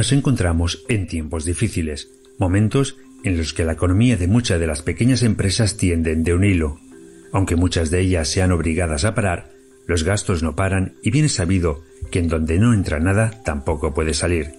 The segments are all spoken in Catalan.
Nos encontramos en tiempos difíciles, momentos en los que la economía de muchas de las pequeñas empresas tienden de un hilo. Aunque muchas de ellas sean obligadas a parar, los gastos no paran y bien es sabido que en donde no entra nada tampoco puede salir.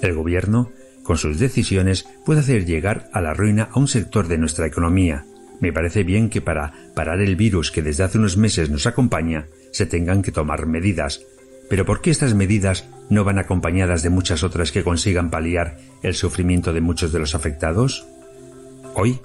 El gobierno, con sus decisiones, puede hacer llegar a la ruina a un sector de nuestra economía. Me parece bien que para parar el virus que desde hace unos meses nos acompaña, se tengan que tomar medidas. Pero ¿por qué estas medidas no van acompañadas de muchas otras que consigan paliar el sufrimiento de muchos de los afectados? Hoy,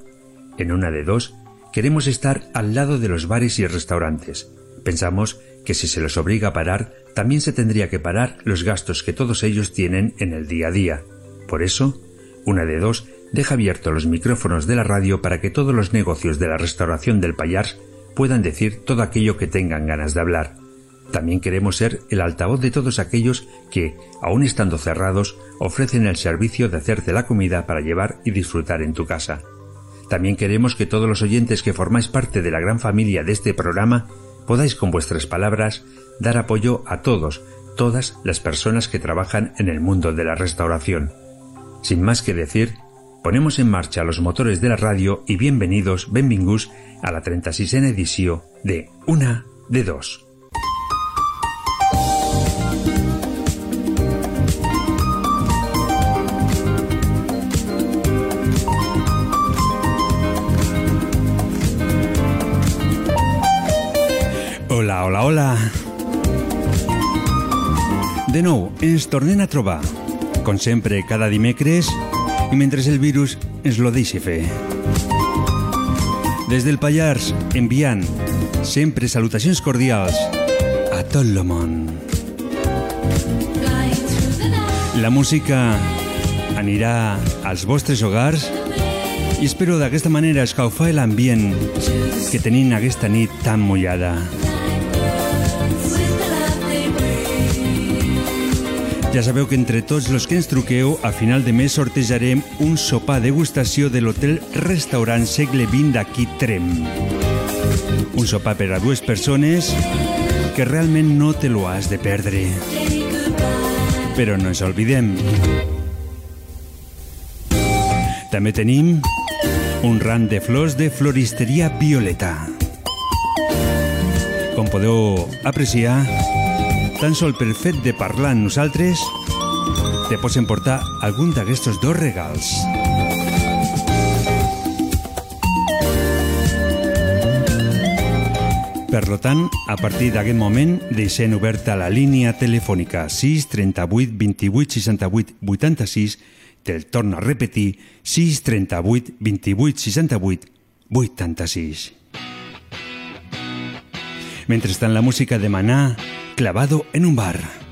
en una de dos, queremos estar al lado de los bares y restaurantes. Pensamos que si se los obliga a parar, también se tendría que parar los gastos que todos ellos tienen en el día a día. Por eso, una de dos deja abiertos los micrófonos de la radio para que todos los negocios de la restauración del Payars puedan decir todo aquello que tengan ganas de hablar. También queremos ser el altavoz de todos aquellos que, aun estando cerrados, ofrecen el servicio de hacerte la comida para llevar y disfrutar en tu casa. También queremos que todos los oyentes que formáis parte de la gran familia de este programa podáis con vuestras palabras dar apoyo a todos, todas las personas que trabajan en el mundo de la restauración. Sin más que decir, ponemos en marcha los motores de la radio y bienvenidos, benvingus, a la 36 edición de Una de Dos. Hola, hola, hola. De nou, ens tornem a trobar, com sempre, cada dimecres i mentre el virus ens lo deixi fer. Des del Pallars, enviant sempre salutacions cordials a tot el món. La música anirà als vostres hogars i espero d'aquesta manera escaufar l'ambient que tenim aquesta nit tan mullada. Ja sabeu que entre tots els que ens truqueu, a final de mes sortejarem un sopar degustació de l'hotel restaurant segle XX d'aquí Trem. Un sopar per a dues persones que realment no te lo has de perdre. Però no ens oblidem. També tenim un ram de flors de floristeria violeta. Com podeu apreciar, tan sol pel fet de parlar amb nosaltres, te pots emportar algun d'aquestos dos regals. Per tant, a partir d'aquest moment, deixem oberta la línia telefònica 6 38 28 68 86 te'l torno a repetir 6 38 28 68 86 Mentrestant, la música de Maná clavado en un bar.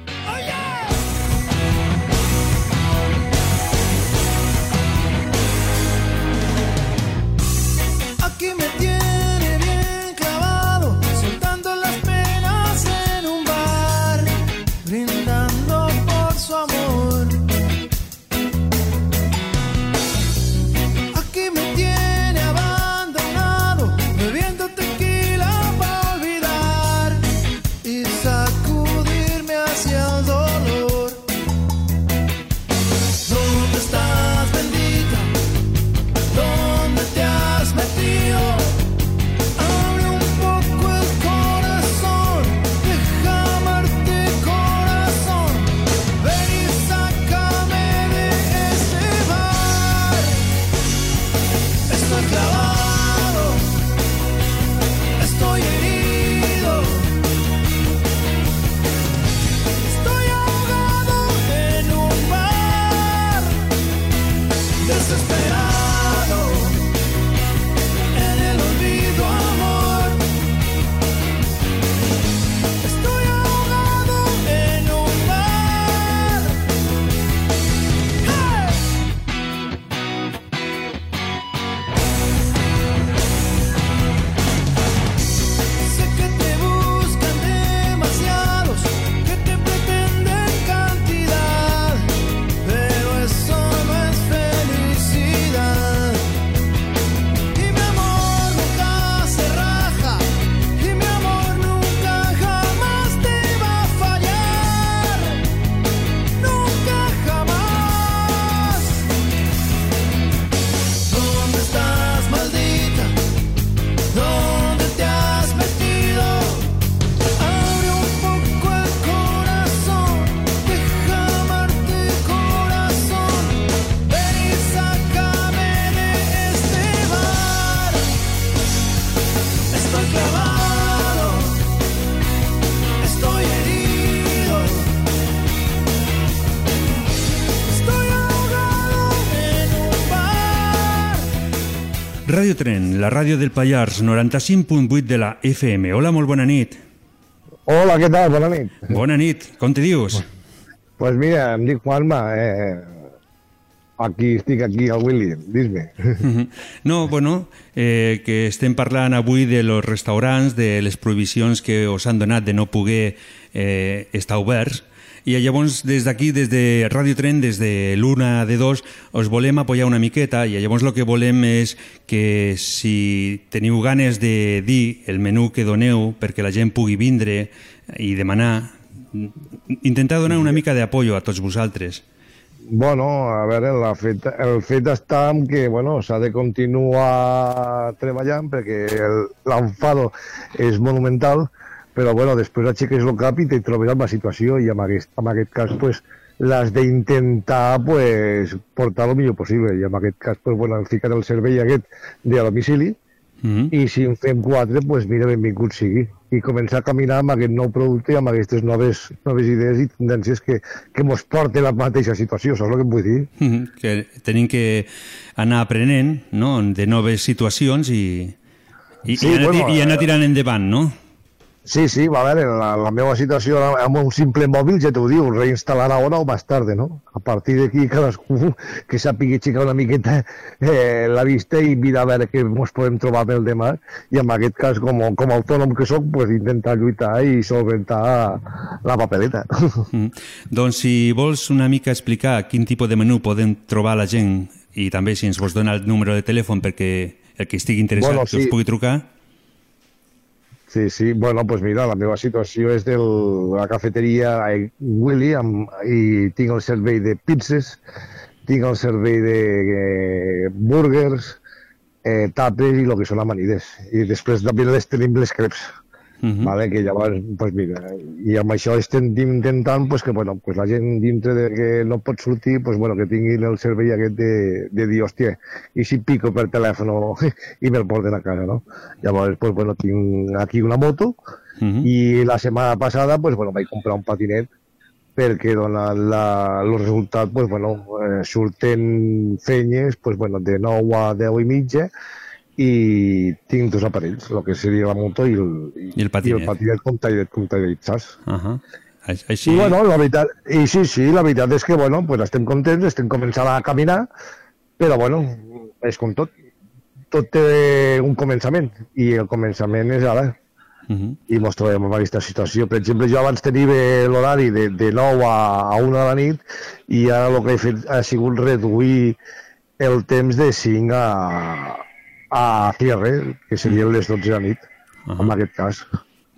Ràdio Tren, la ràdio del Pallars, 95.8 de la FM. Hola, molt bona nit. Hola, què tal? Bona nit. Bona nit, com te dius? Doncs pues mira, em dic Juanma, eh, aquí estic aquí al Willy, dis-me. Mhm. No, bueno, eh, que estem parlant avui de los restaurants, de les prohibicions que us han donat de no poder eh, estar oberts, i llavors des d'aquí, des de Ràdio Tren, des de l'una de dos, us volem apoyar una miqueta i llavors el que volem és que si teniu ganes de dir el menú que doneu perquè la gent pugui vindre i demanar, intentar donar una mica d'apoyo a tots vosaltres. Bueno, a veure, la fet, el fet està en que bueno, s'ha de continuar treballant perquè l'enfado és monumental, però bueno, després aixeques el cap i te trobes amb la situació i en aquest, en aquest cas pues, l'has d'intentar pues, portar el millor possible i en aquest cas pues, bueno, hem ficat el servei aquest de a domicili Mm -hmm. i si en fem quatre, pues mira, benvingut sigui. I començar a caminar amb aquest nou producte, amb aquestes noves, noves idees i tendències que, que mos porten a la mateixa situació, saps el que em vull dir? Mhm, que tenim que anar aprenent no? de noves situacions i, i, Sí, i, anar, bueno, i anar eh, tirant endavant, no? Sí, sí, va a veure, la, la meva situació amb un simple mòbil ja t'ho diu, reinstal·lar ara o més tard, no? A partir d'aquí cadascú que sàpiga aixecar una miqueta eh, la vista i mirar a veure què ens podem trobar pel demà i en aquest cas, com, com a autònom que sóc, pues, intentar lluitar i solventar la papeleta. Mm. Doncs si vols una mica explicar quin tipus de menú podem trobar la gent i també si ens vols donar el número de telèfon perquè el que estigui interessat Bueno, que us sí. pugui trucar. Sí, sí, bueno, doncs mira, la meva situació és de la cafeteria Willy amb, i tinc el servei de pizzas, tinc el servei de eh, burgers, eh, tapes i el que són amanides. I després també les tenim les creps, Mhm. vale? que llavors, pues mira, i amb això estem intentant pues, que bueno, pues la gent dintre de que no pot sortir, pues, bueno, que tinguin el servei aquest de, de dir, hòstia, i si pico per telèfon i me'l porten a casa, no? Llavors, pues, bueno, tinc aquí una moto Mhm. i la setmana passada pues, bueno, vaig comprar un patinet perquè donat la, el resultat pues, bueno, eh, surten fenyes pues, bueno, de 9 a 10 i mitja i tinc dos aparells, el que seria la moto i el, I el patinet. i el patinet com tallet, com tallet, saps? Uh -huh. Així. I bueno, la veritat, i sí, sí, la veritat és que bueno, pues estem contents, estem començant a caminar, però bueno, és com tot, tot té un començament, i el començament és ara, uh -huh. i ens trobem en aquesta situació. Per exemple, jo abans tenia l'horari de, de 9 a, a 1 de la nit i ara el que he fet ha sigut reduir el temps de 5 a, a cierre, que serien les 12 de la nit, Ahà. en aquest cas.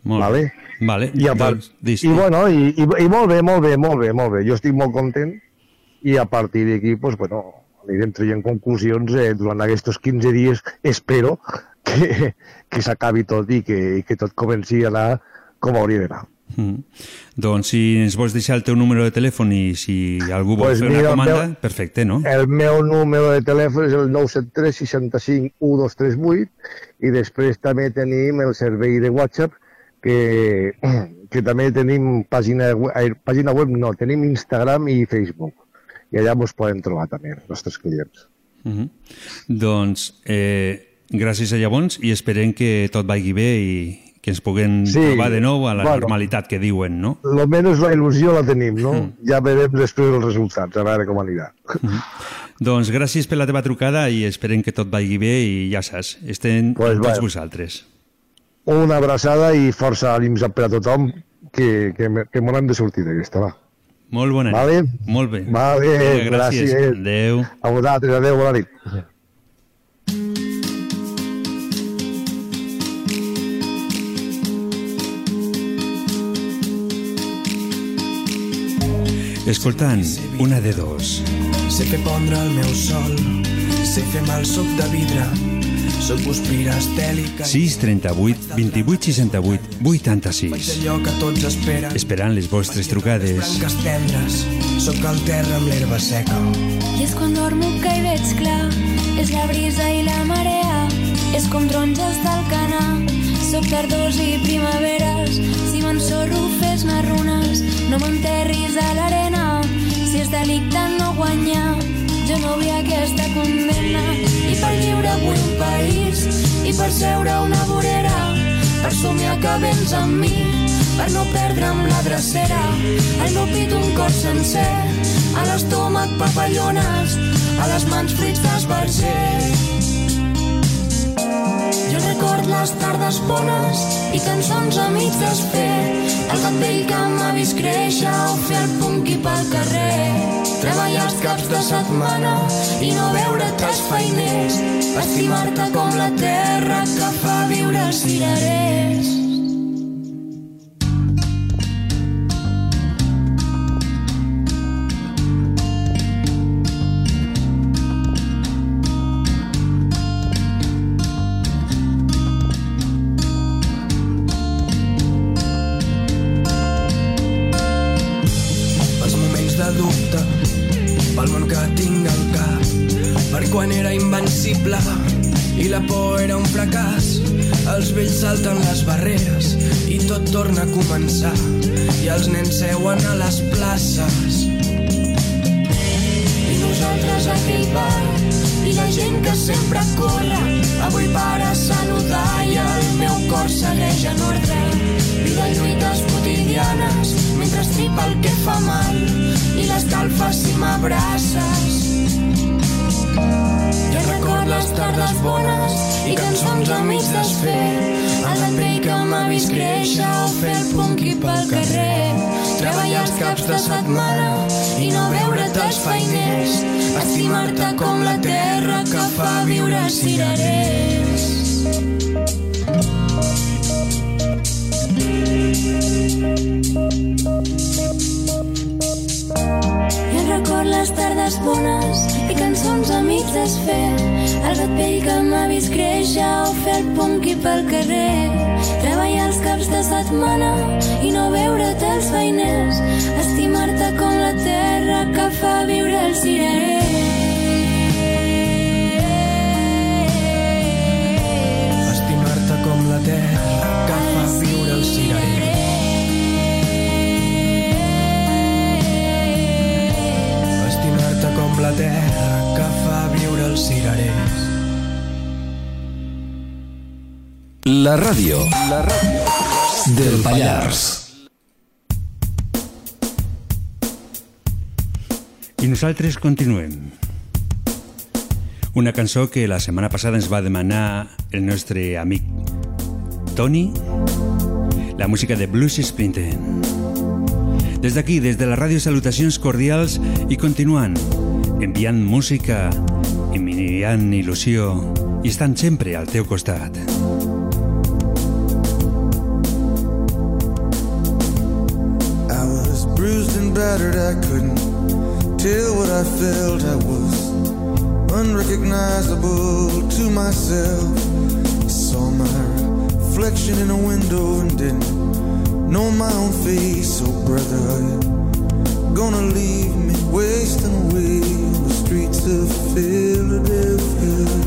Molt vale? bé. Vale. I, a part, doncs, i, bueno, i, i, i molt bé, molt bé, molt bé, molt bé. Jo estic molt content i a partir d'aquí, pues, bueno, anirem traient conclusions eh, durant aquests 15 dies. Espero que, que s'acabi tot i que, que tot comenci a anar com hauria d'anar. Mm. Doncs si ens vols deixar el teu número de telèfon i si algú vol Pues fer mira, una comanda, meu- perfecte, no? El meu número de telèfon és el 973 65 1238 i després també tenim el servei de WhatsApp que, que també tenim pàgina, eh, pàgina web, no, tenim Instagram i Facebook i allà ens podem trobar també els nostres clients. Mm -hmm. Doncs eh, gràcies a llavors i esperem que tot vagi bé i que ens puguem Sí, trobar de nou a la bueno. normalitat que diuen, no? Lo menys la il·lusió la tenim, no? Ja veurem després els resultats, a veure com anirà. Doncs gràcies per la teva trucada i esperem que tot vagi bé i ja saps, estem Pues amb tots va. vosaltres. Una abraçada i força ànims per a tothom que, que, que m'ho hem de sortir d'aquesta, va. Molt bona nit. Vale. Molt bé. Vale, gràcies. gràcies. Adéu. A vosaltres, adéu, bona nit. Escoltant, una de dos. Sé fer pondre el meu sol, sé fer mal suc de vidre, soc guspira estèlica 6 38 28 68 Faig 86. allò que tots esperen, Esperant les vostres trucades. blanques tendres, soc el terra amb l'herba seca. I és quan dormo que hi veig clar, és la brisa i la marea, és com taronges del canà. Soc tardors i primaveres, si m'ensorro fes-ne runes, no m'enterris a l'arena, delicte no guanyar, Jo no vull aquesta condemna. I per lliure vull un país i per seure una vorera per somiar que vens amb mi per no perdre'm la drecera. Al meu pit un cor sencer a l'estómac papallones a les mans fruits d'esbarger record les tardes bones i cançons a mig desfer, el gat vell que m'ha vist créixer o fer el punqui pel carrer. Treballar els caps de setmana i no veure't els feiners, estimar-te com la terra que fa viure els cirerers. Nosaltres continuem. Una cançó que la setmana passada ens va demanar el nostre amic Toni, la música de Blues Sprinten. Des d'aquí, des de la ràdio, salutacions cordials i continuant, enviant música, enviant il·lusió i estan sempre al teu costat. I felt. I was unrecognizable to myself. I saw my reflection in a window and didn't know my own face. Oh, brother, are you gonna leave me wasting away on the streets of Philadelphia?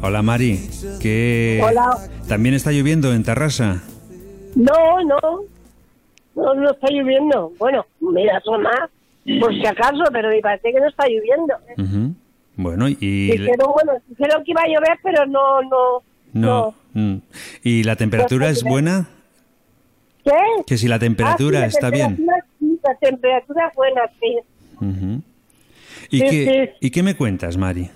Hola, Mari. ¿Qué... Hola. ¿También está lloviendo en Tarrasa? No, no, no, no está lloviendo. Bueno, mira, más, por si acaso, pero me parece que no está lloviendo. Bueno, y... Dijeron, bueno, dijeron que iba a llover, pero no, no, No. mm. ¿Y la temperatura es buena? ¿Qué? Que si la temperatura Ah, sí, la está bien. temperatura, sí, la temperatura es buena, sí. Ujú. ¿Y, Sí, qué, sí. ¿Y qué me cuentas, Mari?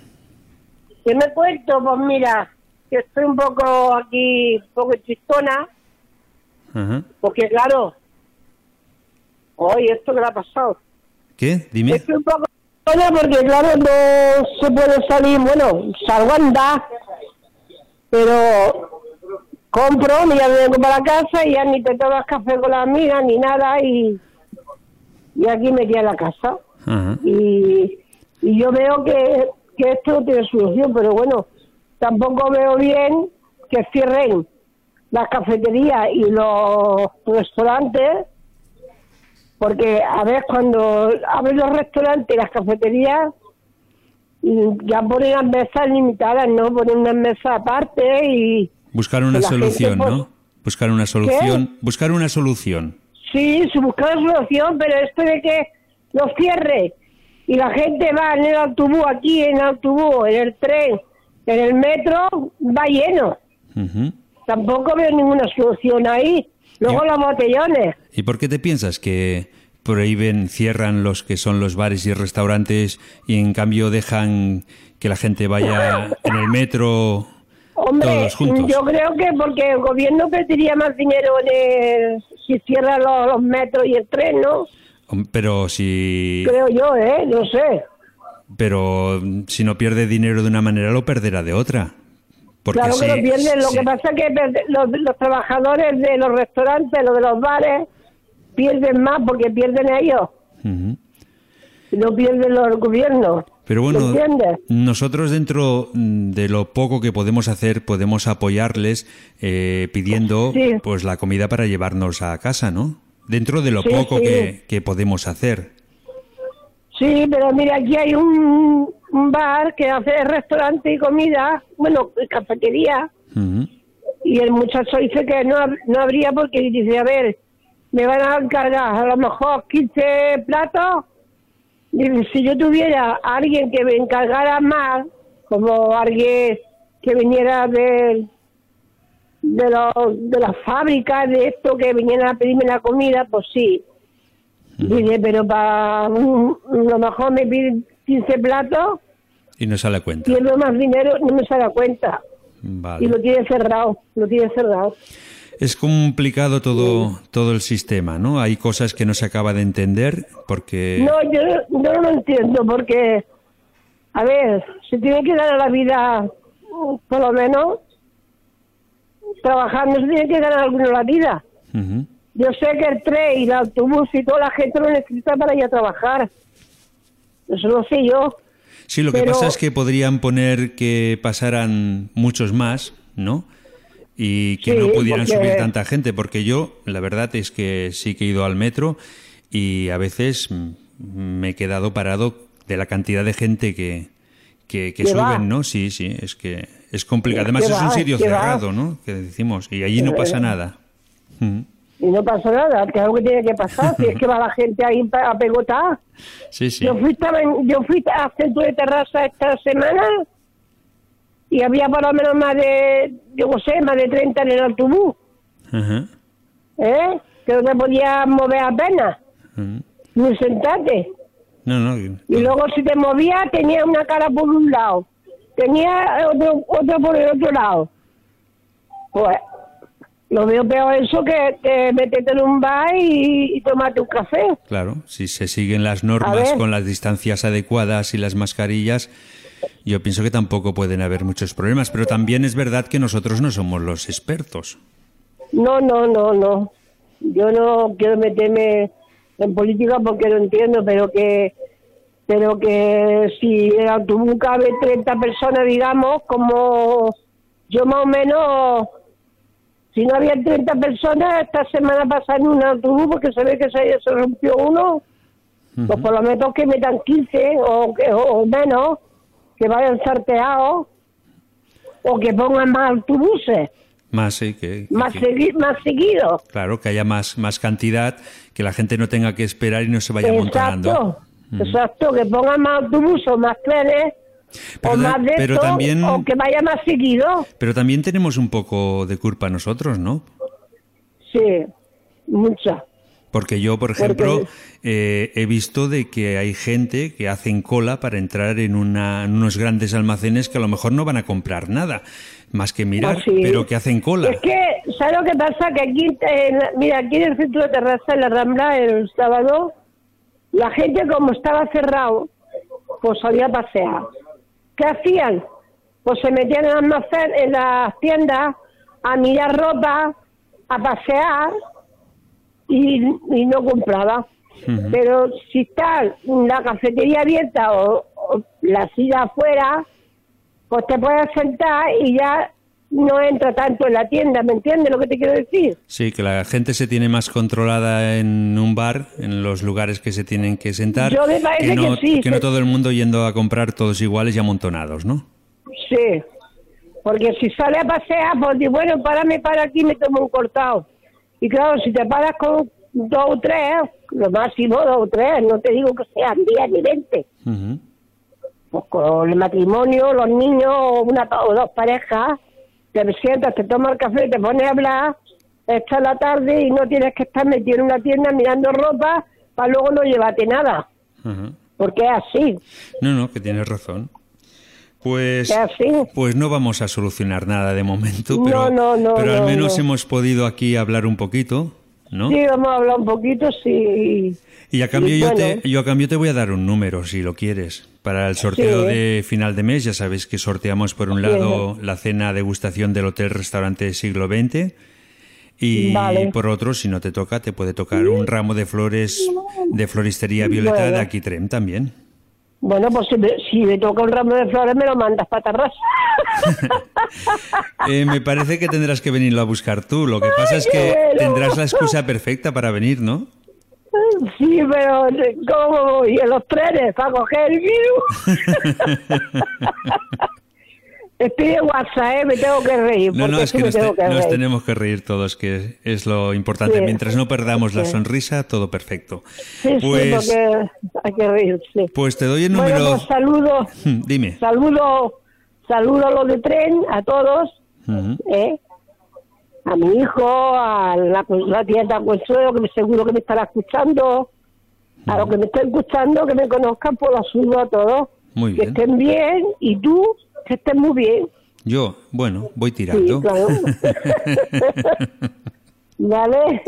¿Qué me cuento? Pues mira, que estoy un poco aquí, un poco chistona, porque claro, oye, esto que le ha pasado. ¿Qué? Dime. Estoy un poco chistona porque claro, no se puede salir, bueno, salgo a andar, pero compro, me ya vengo para la casa y ya ni te tomas café con la amiga ni nada y, y aquí me quedé la casa. Y, y yo veo que, que esto no tiene solución, pero bueno, tampoco veo bien que cierren las cafeterías y los restaurantes, porque a ver, cuando abren los restaurantes y las cafeterías, ya ponen las mesas limitadas, ¿no? Ponen unas mesas aparte y Buscar una gente, solución, pues- ¿no? Buscar una solución. Buscar una solución. Sí, se busca una solución, pero esto de que los cierre y la gente va en el autobús, aquí en el autobús, en el tren, en el metro, va lleno. Ujú. Tampoco veo ninguna solución ahí. Luego los botellones. ¿Y por qué te piensas que prohíben, cierran los que son los bares y restaurantes y en cambio dejan que la gente vaya en el metro Hombre, todos juntos? yo creo que porque el gobierno perdería más dinero en el- si cierra los, los metros y el tren, ¿no? Pero si, Creo yo, ¿eh? No sé. pero si no pierde dinero de una manera, lo perderá de otra. Porque claro que lo pierden. Lo que pasa es que los, los trabajadores de los restaurantes, los de los bares, pierden más porque pierden ellos. Ujú. No pierden los gobiernos. Pero bueno, nosotros dentro mm, de lo poco que podemos hacer, podemos apoyarles eh, pidiendo Sí. pues la comida para llevarnos a casa, ¿no? Dentro de lo Sí, poco sí. Que, que podemos hacer. Sí, pero mira, aquí hay un, un bar que hace restaurante y comida, bueno, cafetería, y el muchacho dice que no, no habría porque dice, a ver, me van a encargar a lo mejor 15 platos. Dice, si yo tuviera a alguien que me encargara más, como alguien que viniera de, de, los- de las fábricas, de esto, que viniera a pedirme la comida, pues sí. Dice, pero para un- lo mejor me piden 15 platos, Y no sale a cuenta. pierdo más dinero, no me sale a cuenta. Vale. Y lo tiene cerrado, lo tiene cerrado. Es complicado todo, todo el sistema, ¿no? Hay cosas que no se acaba de entender porque... No, yo, yo no lo entiendo porque, a ver, se tiene que dar a la vida, por lo menos, trabajando se tiene que ganar alguno la vida. Yo sé que el tren y el autobús y toda la gente lo necesita para ir a trabajar. Eso lo sé yo. Sí, lo que Pero- pasa es que podrían poner que pasaran muchos más, ¿no? Y que Sí, no pudieran porque- subir tanta gente, porque yo, la verdad es que sí que he ido al metro y a veces me he quedado parado de la cantidad de gente que, que, que Que va. suben, ¿no? Sí, sí, es que es complicado. Además es un sitio va. cerrado, ¿no? Que decimos, y allí no pasa nada. Ujú. Y no pasa nada, que es algo que tiene que pasar. si es que va la gente ahí a pegotar. Sí, sí. Yo fui, yo fui a centro de terraza esta semana y había por lo menos más de, yo no sé, más de 30 en el autobús, Ajá. ¿eh? Que no te podías mover apenas, Ujú. ni sentarte. No, no. Y luego si te movías tenía una cara por un lado, tenía otro, otro por el otro lado. Pues lo veo peor eso que, que meterte en un bar y, y tomarte un café. Claro, si se siguen las normas con las distancias adecuadas y las mascarillas, yo pienso que tampoco pueden haber muchos problemas, pero también es verdad que nosotros no somos los expertos. No, no, no, no. Yo no quiero meterme en política porque no entiendo, pero que pero que si el autobús cabe 30 personas, digamos, como yo más o menos Si no había 30 personas, esta semana pasa en un autobús porque se ve que se, se rompió uno, pues por lo menos que metan 15 o, que- o menos, que vayan sorteados, o que pongan más autobuses, Más, sí, que, más, que- segui- más seguidos. claro, que haya más, más cantidad, que la gente no tenga que esperar y no se vaya amontonando. Exacto, exacto, que pongan más autobuses o más trenes, Pero o más de pero esto, también- o que vaya más seguido. Pero también tenemos un poco de culpa nosotros, ¿no? Sí, mucha. Porque yo, por ejemplo, eh, he visto de que hay gente que hacen cola para entrar en, una- en unos grandes almacenes que a lo mejor no van a comprar nada, más que mirar, Ah, sí. pero que hacen cola. Es que, ¿sabes lo que pasa? Que aquí, la- mira, aquí en el centro de terraza, en la Rambla, el sábado, la gente como estaba cerrado, pues salía a pasear. ¿Qué hacían? Pues se metían en, almacén, en las tiendas a mirar ropa, a pasear y, y no compraba. Pero si está la cafetería abierta o, o la silla afuera, pues te puedes sentar y ya no entra tanto en la tienda, ¿me entiendes lo que te quiero decir? Sí, que la gente se tiene más controlada en un bar, en los lugares que se tienen que sentar, Yo me parece que no, que sí, que no todo el mundo yendo a comprar todos iguales y amontonados, ¿no? Sí, porque si sale a pasear, pues bueno, párame para aquí me tomo un cortado. Y claro, si te paras con dos o tres, lo máximo dos o tres, no te digo que sean diez ni veinte. Pues con el matrimonio, los niños, una o dos parejas, te sientas, te tomas el café, te pones a hablar, está la tarde y no tienes que estar metido en una tienda mirando ropa para luego no llevarte nada, porque es así, No, no, que tienes razón. Pues, es así. pues no vamos a solucionar nada de momento, No, pero, no, no, pero al no, menos no. hemos podido aquí hablar un poquito, ¿no? Sí, vamos a hablar un poquito, sí. Y a cambio Y yo, te, yo a cambio te voy a dar un número, si lo quieres. Para el sorteo Sí. de final de mes, ya sabéis que sorteamos por un lado la cena degustación del Hotel-Restaurante Siglo XX y Vale. por otro, si no te toca, te puede tocar un ramo de flores de floristería violeta Bueno. de Aquitrem también. Bueno, pues si me, si me toca un ramo de flores me lo mandas para Tarrasa. Eh, me parece que tendrás que venirlo a buscar tú. Lo que pasa es que tendrás la excusa perfecta para venir, ¿no? sí, pero ¿cómo voy? ¿En los trenes para coger el virus? Estoy WhatsApp, ¿eh? me tengo que reír. No, no, es que nos, te- que nos tenemos que reír todos, que es lo importante. Sí. Mientras no perdamos la Sí. sonrisa, todo perfecto. Sí, Pues, sí, hay que reírse. pues te doy el Bueno, número... pues saludo, Dime. saludo, saludo a los de tren, a todos, Ujú. ¿eh? A mi hijo, a la, la tienda Consuelo, que seguro que me estará escuchando, a los que me estén escuchando, que me conozcan, pues los saludo a todos. Muy Que bien. estén bien y tú, que estés muy bien. Yo, bueno, voy Sí, tirando. claro. Vale.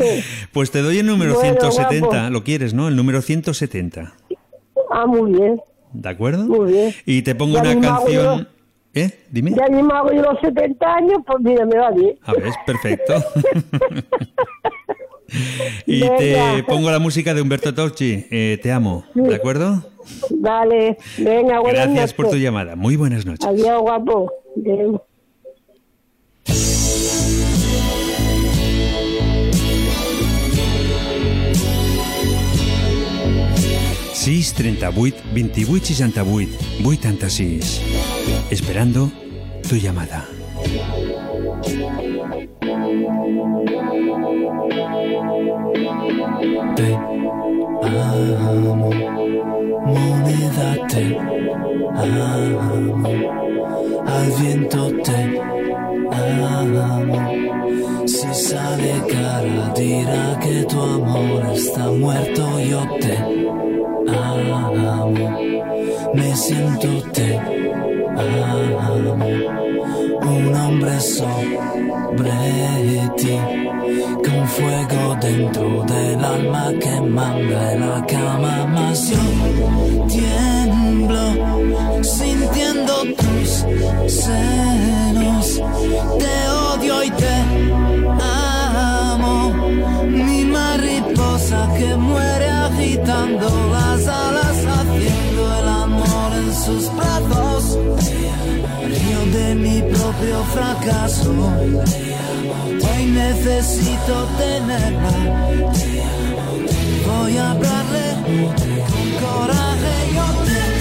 pues te doy el número Bueno, 170, guapo. lo quieres, ¿no? El número 170. Ah, muy bien. ¿De acuerdo? Muy bien. Y te pongo Ya una canción... ¿Eh? Dime. Ya mismo hago yo los 70 años, pues mira, me va bien. A ver, perfecto. y te Venga. pongo la música de Humberto Tocci. Eh, te amo, ¿de acuerdo? Vale, venga, buenas Gracias por tu noches. llamada. Muy buenas noches. Adiós, guapo. Adeu. 638 28 68 86. Esperando tu llamada. te amo, moneda te amo, al viento te amo. Si sale cara dirá que tu amor está muerto, yo te amo, me siento te amo, un hombre sobre ti con fuego dentro del alma que manda en la cama. Más yo tiemblo sintiendo tus senos te odio y te amo que muere agitando las alas haciendo el amor en sus brazos río de mi propio fracaso Hoy necesito tenerla. Voy a hablarle con coraje. Yo te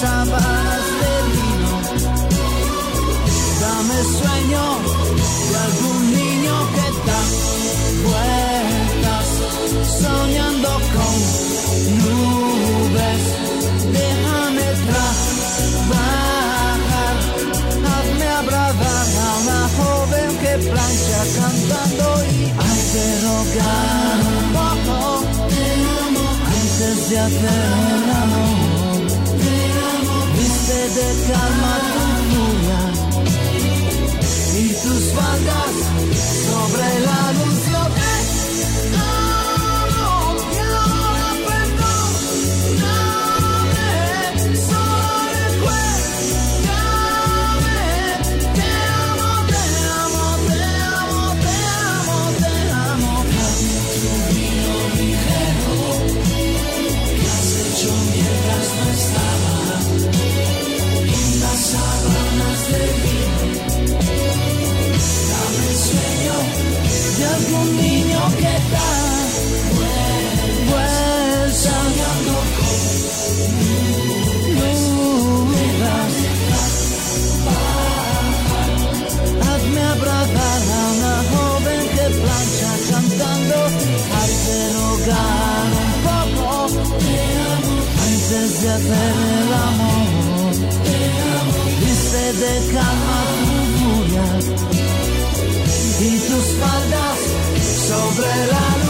sábanas de vino. Dame sueño de algún niño que da vueltas soñando con nubes. Déjame trabajar, hazme abrazar a una joven que plancha cantando y hay que rogar poco antes de hacer el se arma tu luna y tus bandas sobre la de hacer el amor. Viste de calma tu furia y tus faldas sobre la luz.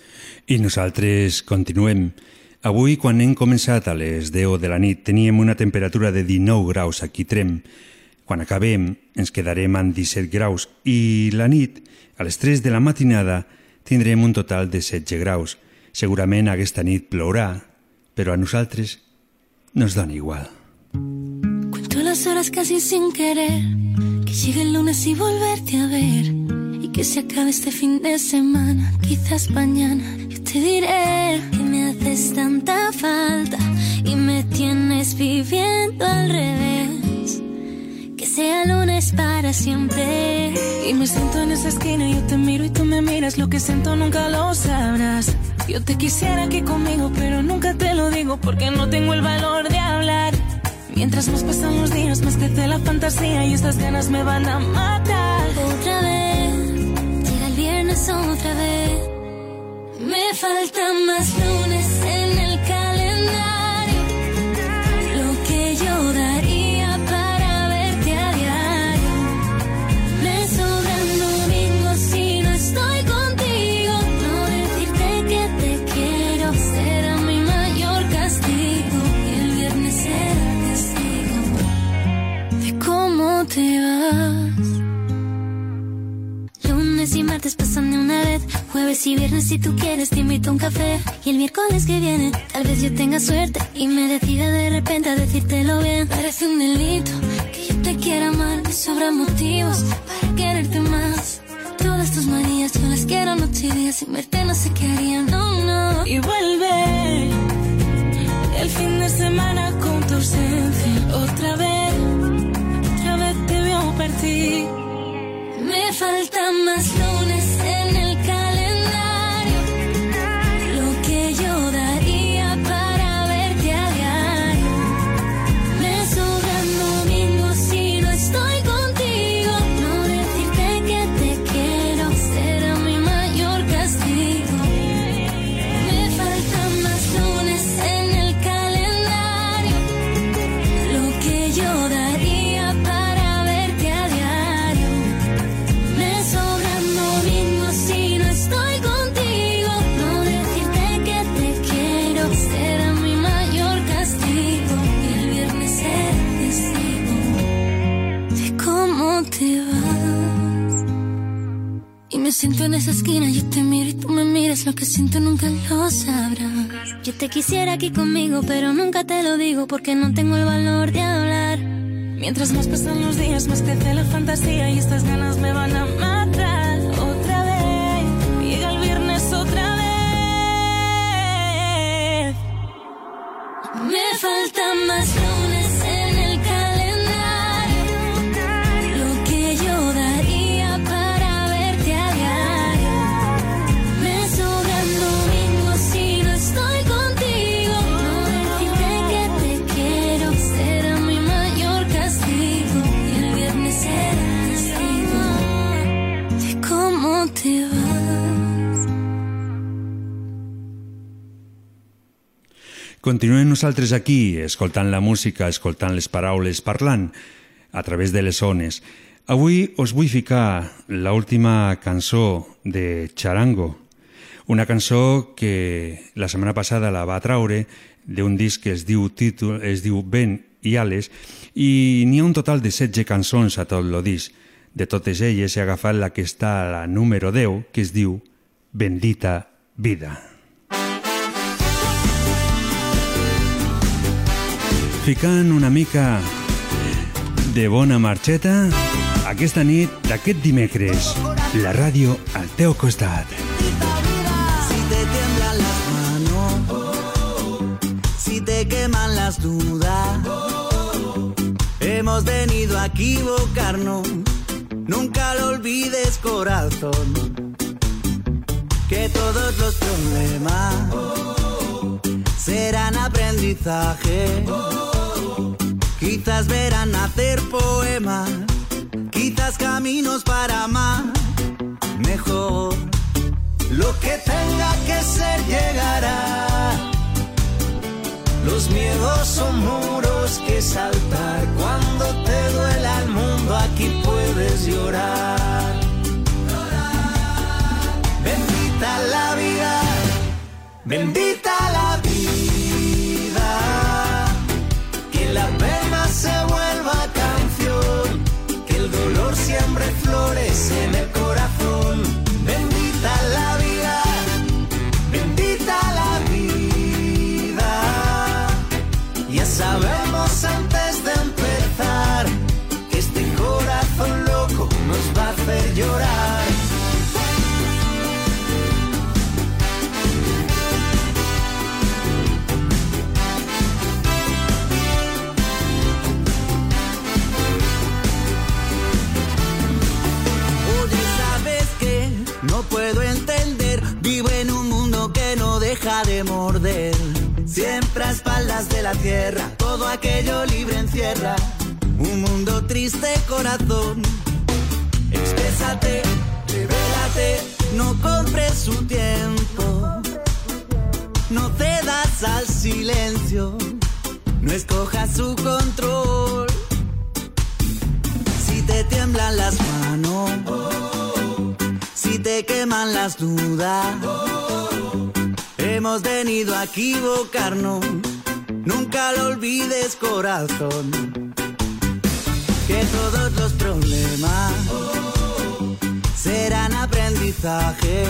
I nosaltres continuem. Avui, quan hem començat a les 10 de la nit, teníem una temperatura de 19 graus aquí Trem. Quan acabem, ens quedarem amb 17 graus i la nit, a les 3 de la matinada, tindrem un total de 16 graus. Segurament aquesta nit plourà, però a nosaltres no ens dona igual. Cuento las horas casi sin querer, que llegue el lunes y volverte a ver. Y que se acabe este fin de semana, quizás mañana. Te diré que me haces tanta falta y me tienes viviendo al revés. Que sea lunes para siempre. Y me siento en esa esquina, yo te miro y tú me miras, lo que siento nunca lo sabrás. Yo te quisiera aquí conmigo, pero nunca te lo digo porque no tengo el valor de hablar. Mientras más pasan los días, más crece la fantasía y estas ganas me van a matar. falta más lunes. Jueves y viernes si tú quieres te invito a un café. Y el miércoles que viene tal vez yo tenga suerte y me decida de repente a decírtelo bien. Parece un delito que yo te quiera amar. Me sobran motivos para quererte más. Todas tus manías yo las quiero noche y día. Sin verte no sé qué haría, no, no. Y vuelve el fin de semana ausencia. Otra vez, otra vez te veo partir. Me faltan más lunes siento en esa esquina, yo te miro y tú me miras, lo que siento nunca lo sabrás. Yo te quisiera aquí conmigo, pero nunca te lo digo porque no tengo el valor de hablar. Mientras más pasan los días, más crece la fantasía y estas ganas me van a matar. Otra vez, llega el viernes otra vez. Me faltan más Continuem nosaltres aquí, escoltant la música, escoltant les paraules, parlant a través de les ones. Avui us vull ficar la última cançó de Charango, una cançó que la setmana passada la va traure d'un disc que es diu, títol, es diu Vent i Ales i n'hi ha un total de 16 cançons a tot el disc. De totes elles he agafat la que està a la número 10, que es diu Bendita Vida. Una mica de bona marxeta aquesta nit d'aquest dimecres. La ràdio al teu costat. Si te tiemblan las manos, si te queman las dudas, hemos venido a equivocarnos. Nunca lo olvides, corazón, que todos los problemas serán aprendizaje. Quizás verán nacer poemas, quizás caminos para amar mejor. Lo que tenga que ser llegará. Los miedos son muros que saltar. Cuando te duela el mundo, aquí puedes llorar. Bendita la vida, bendita de morder. Siempre a espaldas de la tierra, todo aquello libre encierra. Un mundo triste, corazón. Exprésate, revélate, no compres su tiempo. No cedas al silencio, no escojas su control. Si te tiemblan las manos, si te queman las dudas, hemos venido a equivocarnos. Nunca lo olvides, corazón, que todos los problemas serán aprendizaje.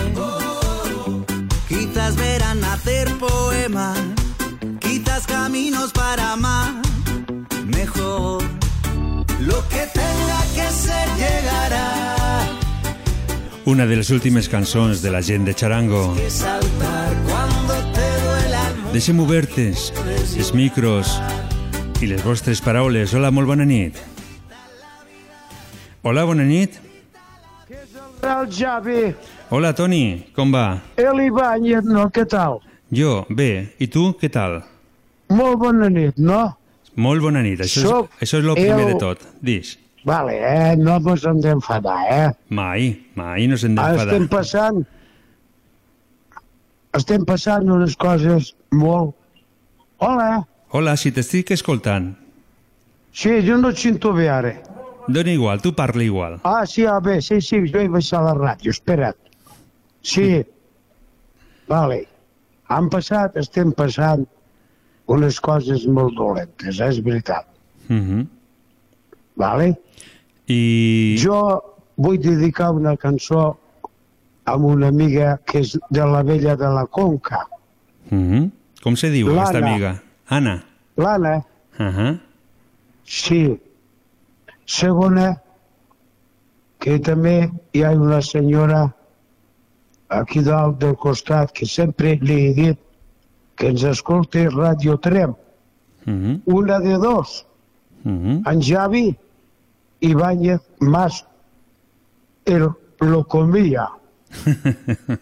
Quizás verán nacer poemas, quizás caminos para amar mejor. Lo que tenga que ser llegará. Una de les últimes cançons de la gent de Charango. Deixem obertes els micros i les vostres paraules. Hola, molt bona nit. Hola, bona nit. El Javi, Hola, Toni, com va? el Ibáñez, no? Què tal? Jo, bé. I tu, què tal? Molt bona nit, no? Molt bona nit. Això Soc és, això és el primer el- de tot. Dis. Vale, eh? No ens hem d'enfadar, eh? Mai, mai no s'hem d'enfadar. estem passant... Estem passant unes coses molt... Hola. Hola, si t'estic escoltant. Sí, jo no et sento bé ara. Dona igual, tu parla igual. Ah, sí, ah, bé, sí, sí, jo he baixat la ràdio, espera't. Sí, vale. Han passat, estem passant unes coses molt dolentes, eh? és veritat. Mhm. Vale? I... Jo vull dedicar una cançó a una amiga que és de la vella de la Conca, Mhm. Com se diu aquesta amiga? Anna. l'Anna. Uh -huh. Sí. Segona, que també hi ha una senyora aquí dalt del costat que sempre li he dit que ens escolti Radio Trem. Mhm. Una de dos, Mhm. en Javi Ibáñez más el lo comía.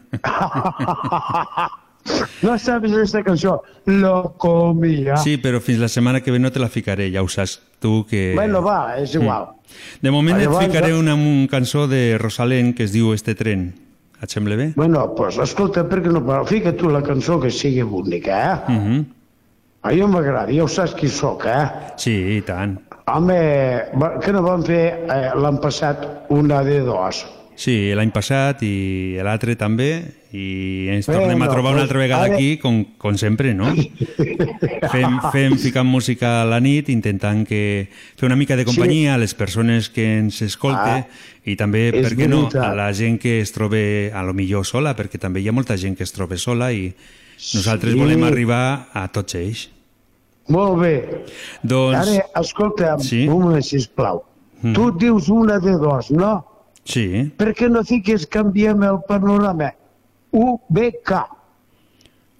no sabes esta canción, lo comía. Sí, però fins la setmana que ve no te la ficaré, ja ho saps tu que... Bueno, va, és igual. De moment et Llavors, ficaré ja- una, una cançó de Rosalén que es diu Este tren. Et sembla bé? Bueno, pues escolta, per què no fica tu la cançó que sigui bonica, eh? Mhm. A mi m'agrada, ja ho saps qui sóc, eh? Sí, i tant. Home, que no vam fer eh, l'any passat una de dos. Sí, l'any passat i l'altre també, i ens Bueno, tornem a trobar una altra vegada ara- aquí, com, com sempre, no? fem, fem ficant música a la nit, intentant que fer una mica de companyia a les persones que ens escolte Ah, i també, per què no, a la gent que es trobe a lo millor sola, perquè també hi ha molta gent que es troba sola i nosaltres Sí. volem arribar a tots ells. Molt bé. Doncs... Ara, escolta'm, Sí? un moment, sisplau. Mm. Tu dius una de dos, no? Sí. Per què no fiques, canviem el panorama? UBK.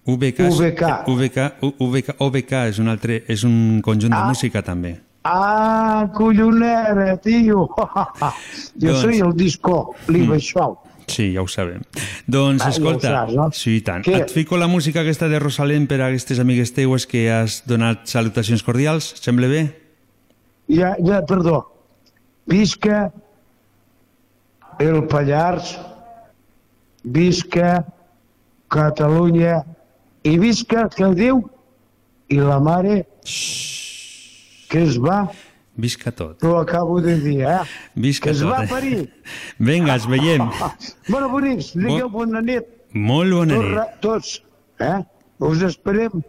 UBK, UBK. UBK, UBK, OBK és un, altre, és un conjunt de Ah. música també. Ah, collonera, tio. jo Doncs- soy el disco, l'Ibaixol. Sí, ja ho sabem. Doncs, Ah, ja escolta, saps, no? sí, i tant. Què? Et fico la música aquesta de Rosalén per a aquestes amigues teues que has donat salutacions cordials. Sembla bé? Ja, ja, perdó. Visca el Pallars, visca Catalunya i visca que Déu i la mare que es va, Visca tot. t'ho acabo de dir, eh? Visca que es tot. va parir. Vinga, ens veiem. Bueno, bonics, digueu bona nit. Molt bona nit. ra- tots, eh? Us esperem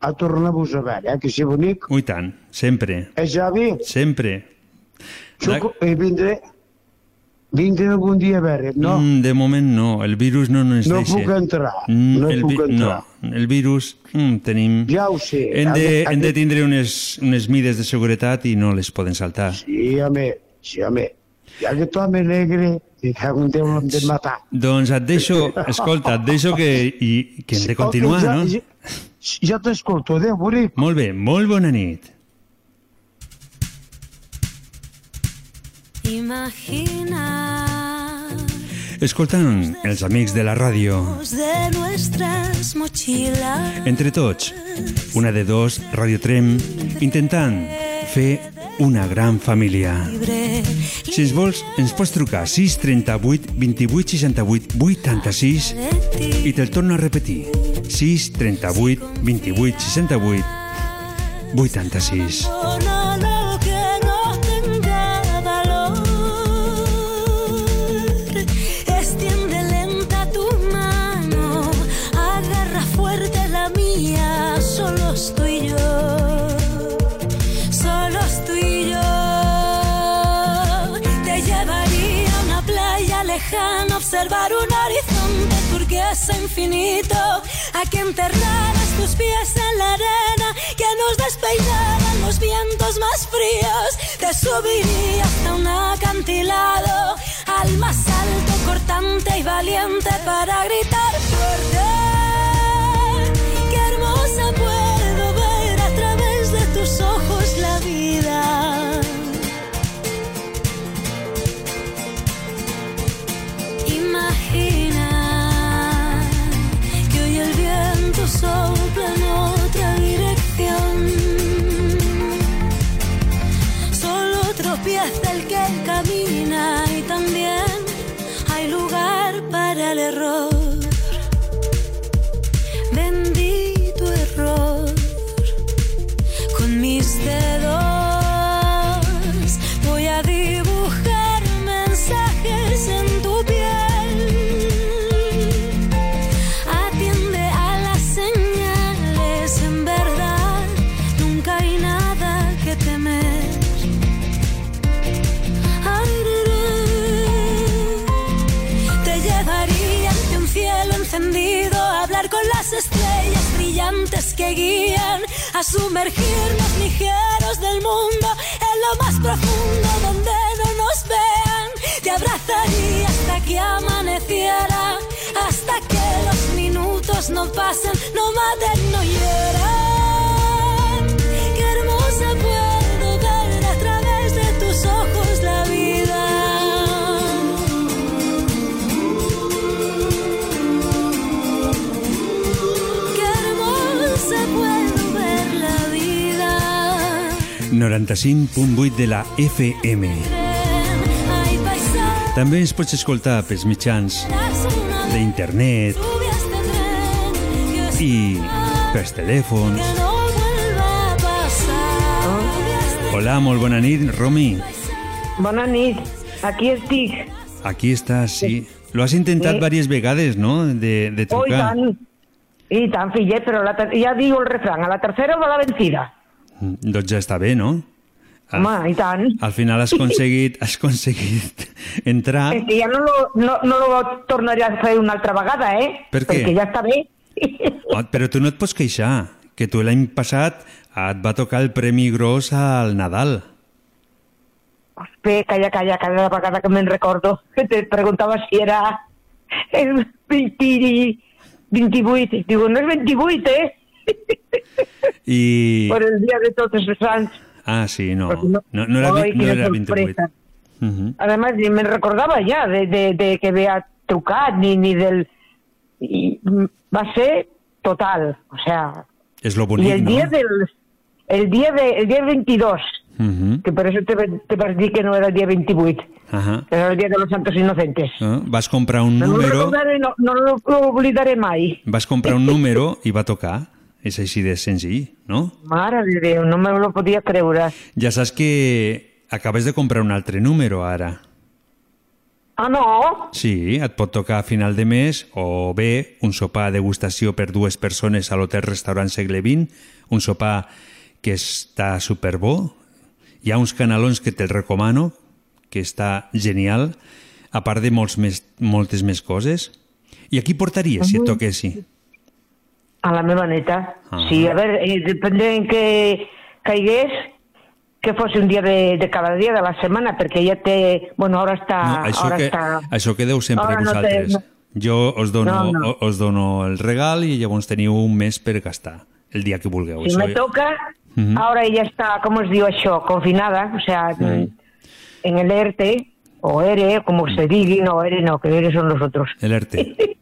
a tornar-vos a veure, eh? Que si bonic. Ui, tant. Sempre. Eh, Javi? Sempre. Xuco, i vindré, vindré algun dia a veure, no? Mm, de moment no. El virus no ens No deixa. puc entrar, Mm, no el puc entrar. No, el virus mm, tenim... Ja ho sé. Hem de, Aquest- hem de tindre unes, unes mides de seguretat i no les poden saltar. Sí, home, sí, home. I aquest home negre, que cago en Déu, l'hem de matar. Doncs et deixo, escolta, et deixo que, i, que hem de continuar, ja, no? Ja, ja t'escolto, adéu, bonic. Molt bé, molt bona nit. Imagina Escoltant els amics de la ràdio, de nuestras mochilas. entre tots, una de dos, Radio Trem, intentant fer una gran família. Si ens vols, ens pots trucar 638 28 68 86 i te'l torno a repetir. 638 28 68 86. A que enterraras tus pies en la arena, que nos despeinaran los vientos más fríos. Te subiría hasta un acantilado, al más alto, cortante y valiente para gritar fuerte. 95.8 de la FM. També ens pots escoltar pels mitjans d'internet i pels telèfons. Hola, molt bona nit, Romi. Bona nit, aquí estic. Aquí estàs, sí. Lo has intentat Sí. diverses vegades, no?, de, de Oh, i trucar. tant. I tant, fillet, però la ja diu el refrán, a la tercera va la vencida. Mm, Doncs ja està bé, no? Al, Home, i tant. al final has aconseguit, has aconseguit entrar... És que ja no lo, no, no lo tornaré a fer una altra vegada, eh? Per què? Perquè ja està bé. Oh, però tu no et pots queixar, que tu l'any passat et va tocar el Premi Gros al Nadal. Bé, calla, calla, cada vegada que me'n recordo que te preguntava si era el 20, 28. Digo, no és 28, eh? I... Per el dia de tots els sants. Ah, sí, no. No- No, no era, no era 28. sorpresa. Mhm. Además, ni me recordava ja de, de, de que havia trucat, ni, ni del... Mm, va ser total, o sea... És lo I bonic, el no? dia del... El dia, de, el dia 22, Mhm. que per això te, te vas dir que no era el dia 28, Ajá. que era el dia de los santos inocentes. Ah, Vas comprar un No, no, número, no, no lo lo oblidaré mai. vas comprar un número i va tocar. És així de senzill, no? Mare de Déu, no me lo podia creure. Ja saps que acabes de comprar un altre número ara. Ah, no? Sí, et pot tocar a final de mes o bé un sopar degustació per dues persones a l'hotel restaurant segle XX, un sopar que està superbo. Hi ha uns canalons que te'l recomano, que està genial, a part de molts més, moltes més coses. I aquí portaries si et toquessi? A la meva neta. Ah. Sí, a veure, eh, dependent que caigués, que fos un dia de, de cada dia de la setmana, perquè ja té... Bueno, ara està... No, això, ara que, està... això quedeu sempre Ara no té- vosaltres. no. Jo us dono, No, no. us dono el regal i llavors teniu un mes per gastar, el dia que vulgueu. Si Això- me toca, Mhm. ahora ella está, ¿cómo os digo això? Confinada, o sea, en el ERTE, o ERE, como se diga, no, ERE no, que ERE son los otros. El ERTE.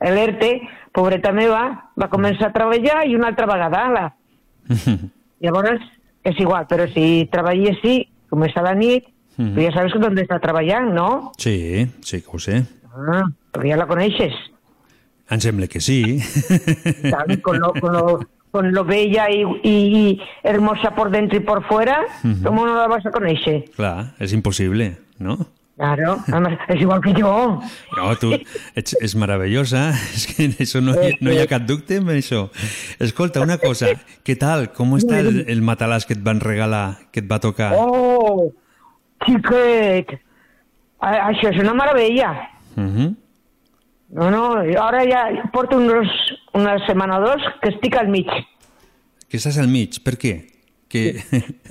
El ERTE, pobreta meva, va començar a treballar i una altra vegada, ala. Llavors, és igual, però si treballessi, com és a la nit, Mhm. tu ja sabes on està treballant, no? Sí, sí que ho sé. Ah, però ja la coneixes. Em sembla que sí. Tal, con lo, con lo, con lo bella y, y, y hermosa por dentro y por fuera, Ujú. ¿cómo no la vas a conocer? Clar, és impossible, no? Claro, además, es igual que yo. No, tu ets, és meravellosa, és que en això no, hi, no hi ha cap dubte en això. Escolta, una cosa, què tal? Com està el, el matalàs que et van regalar, que et va tocar? Oh, xiquet, A- això és una meravella. Mhm. No, no, ara ja porto unos, una setmana o dos que estic al mig, Que estàs al mig, per què? Que...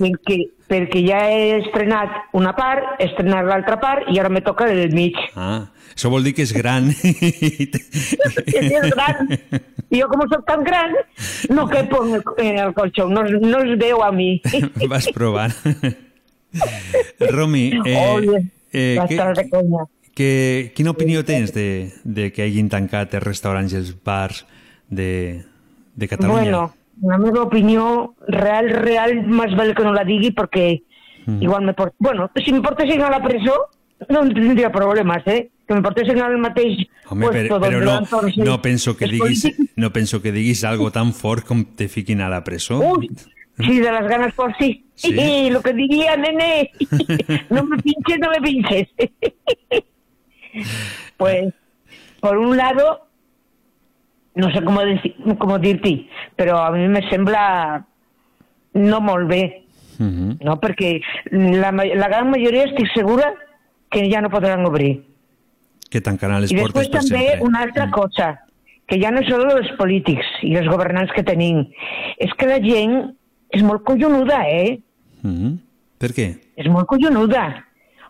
perquè, perquè ja he estrenat una part, he estrenat l'altra part i ara me toca el mig. Ah, això vol dir que és gran. que és gran. I jo, com soc tan gran, no quepo en el, en el colxó, no, no es veu a mi. Vas provant. Romi, eh, Oye, eh, conya. que, quina opinió tens de, de que hagin tancat els restaurants i els bars de, de Catalunya? Bueno, la meva opinió real, real, més val que no la digui perquè Mm. igual me port... Bueno, si me portessin a la presó no tindria problemes, eh? Que me portessin al mateix Home, puesto però, però no, no, penso que diguis, no penso que diguis algo tan fort com te fiquin a la presó. Uy, sí, de las ganas por sí. Sí. lo que diría, nene. no me pinches, no me pinches. pues, por un lado, no sé deci- cómo dir-t'hi, però a mi me sembla no molt bé, Mhm. no? Perquè la, la gran majoria estic segura que ja no podran obrir. Que tancaran les I portes després per també sempre. una altra cosa, que ja no són els polítics i els governants que tenim, és que la gent és molt collonuda, eh? Mm -hmm. Per què? És molt collonuda.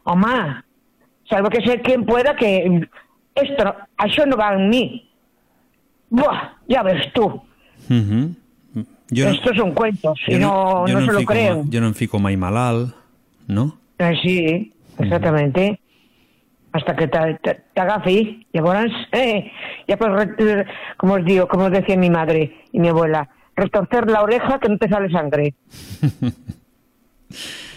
Home, salvo que sé quien pueda que esto, això no va en mi. Buah, ya ves tú. -hmm. jo no, Estos son cuentos y no, no, se lo creen. ma- Jo no em fico mai malalt, no? Eh, sí, exactamente. Hasta que te- te-. Llavors, eh, ya pues, re- como os digo, como decía mi madre y mi abuela, retorcer la oreja que no te sale sangre.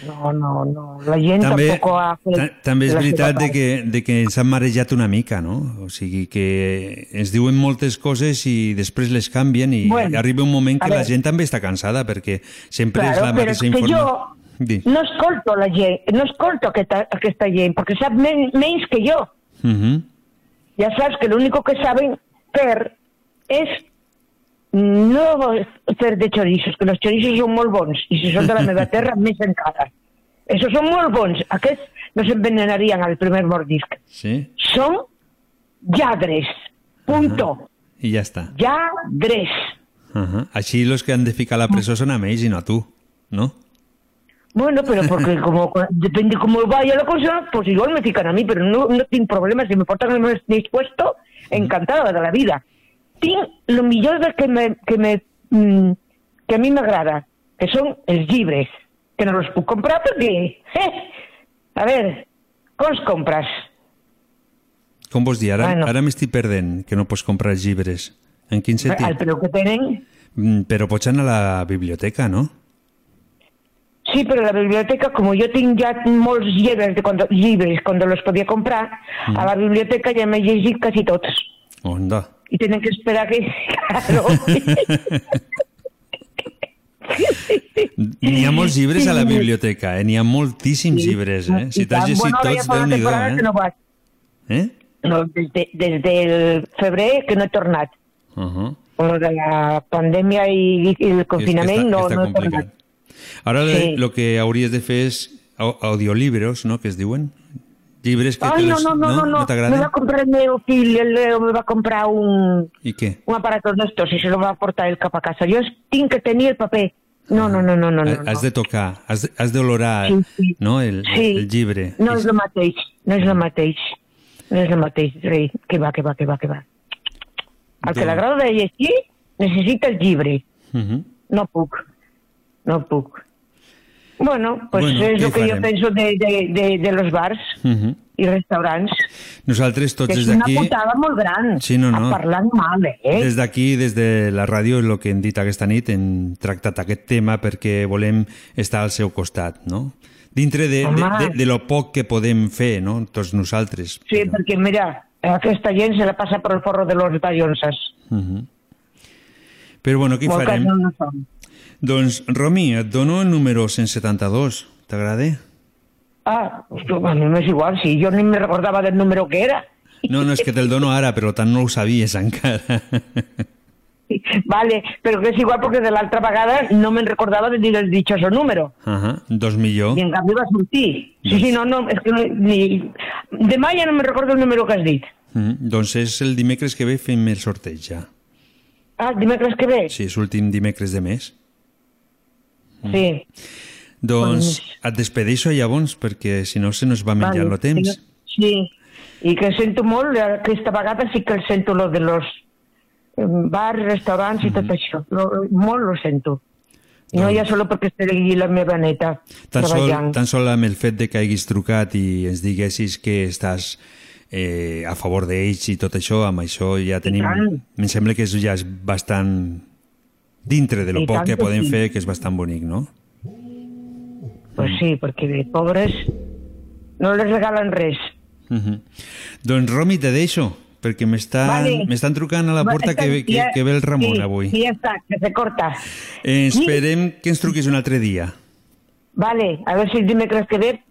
No, no, no. La gent També, tampoc ha fet ta també és la veritat de que, de que ens han marejat una mica, no? O sigui que ens diuen moltes coses i després les canvien i Bueno, arriba un moment que la gent també està cansada perquè sempre és Claro, la però mateixa és que informació. jo no escolto la gent, no escolto aquesta, aquesta gent, perquè sap men menys que jo. Mhm. Ya sabes que lo único que saben hacer es no hacer de chorizos, que los chorizos són molt bons, i si són de la meva terra, més encara. Esos són molt bons. Aquests no s'envenenarien al primer mordisc. Sí? Són lladres. Punto. I ja està. Lladres. Uh Així els que han de ficar a la presó són amb ells i no a tu, no? Bueno, pero porque como depende cómo vaya la cosa, pues igual me fican a mí, pero no, no tengo problemas. Si me portan el más dispuesto, encantada de la vida. Tinc lo millor de que me, que me, mm, que a mi m'agrada, que són els llibres, que no els puc comprar perquè, eh, a veure, com els compres? Com vols dir? Ara, Bueno. ara m'estic perdent que no pots comprar els llibres. En quin Al sentit? preu que tenen. Mm, Però pots anar a la biblioteca, no? Sí, pero la biblioteca, como yo tengo ya molts llibres de cuando, llibres cuando los podía comprar, a la biblioteca ja m'he llegit quasi tots. Onda. Y tienen que esperar que... Claro. N'hi ha molts llibres a la biblioteca, eh? N'hi ha moltíssims Sí. llibres, eh? Si t'has llegit bueno, tots, déu-n'hi-do, temporada que no eh? vaig. Eh? No, des, de, des del febrer que no he tornat. Uh -huh. Lo de la pandèmia i, i el confinament no, no he tornat. Ara Sí. el que hauries de fer és au- audiolibros, no?, que es diuen. Llibres que Ai, no, no, no, no, no. no me t'agraden? va a comprar el meu fill, el Leo me va a comprar un, I què? un aparato d'estos i se lo va a portar el cap a casa. Jo tinc que tenir el paper. No, no, no, no, no. no, Has de tocar, has has d'olorar, Sí, sí. no?, el, Sí. el llibre. No és el mateix, no és el mateix. No és el mateix, rei. Que va, que va, que va, que va. Al que Doncs- l'agrada de llegir necessita el llibre. Uh -huh. No puc, no puc. Bueno, pues Bueno, és el que jo farem? penso de, de, de, de los bars Uh -huh. i restaurants. Nosaltres tots Que des és una d'aquí... putada molt gran. Sí, no, no. Parlant mal, eh? Des d'aquí, des de la ràdio, el que hem dit aquesta nit, hem tractat aquest tema perquè volem estar al seu costat, no? Dintre de, de, Home. de, de lo poc que podem fer, no?, tots nosaltres. Sí, perquè mira, aquesta gent se la passa per el forro de los ballonses. Uh -huh. Però bueno, què Molt farem? no som. Doncs, Romi, et dono el número 172. T'agrada? Ah, ostres, a mi m'és igual, si jo ni me recordava del número que era. No, no, és que te'l dono ara, però tant no ho sabies encara. Vale, però que és igual perquè de l'altra vegada no me'n recordava de dir el dichoso número. Uh -huh. Dos millor. I en canvi va sortir. Sí, sí, no, no, és que no, ni... Demà ja no me'n recordo el número que has dit. -huh. Doncs és el dimecres que ve fem el sorteig ja. Ah, dimecres que ve? Sí, és l'últim dimecres de mes. Sí. Doncs et despedeixo llavors, perquè si no se nos va menjar el temps. Sí, i que sento molt, eh, aquesta vegada sí que el sento lo de los eh, bars, restaurants i tot això. Lo, molt lo sento. I no ja solo perquè estigui la meva neta Tan sol, treballant. tan sol amb el fet de que haguis trucat i ens diguessis que estàs eh, a favor d'ells i tot això, amb això ja tenim... Em sembla que és ja és bastant dintre de lo I poc que podem sí. fer, que és bastant bonic, no? Pues sí, perquè de pobres no les regalen res. Uh -huh. Doncs Romi, te deixo, perquè m'estan Vale. trucant a la porta que, que, que ve el Ramon sí, avui. Sí, ja està, que se corta. Eh, esperem que ens truquis un altre dia. Vale, a veure si el dimecres que ve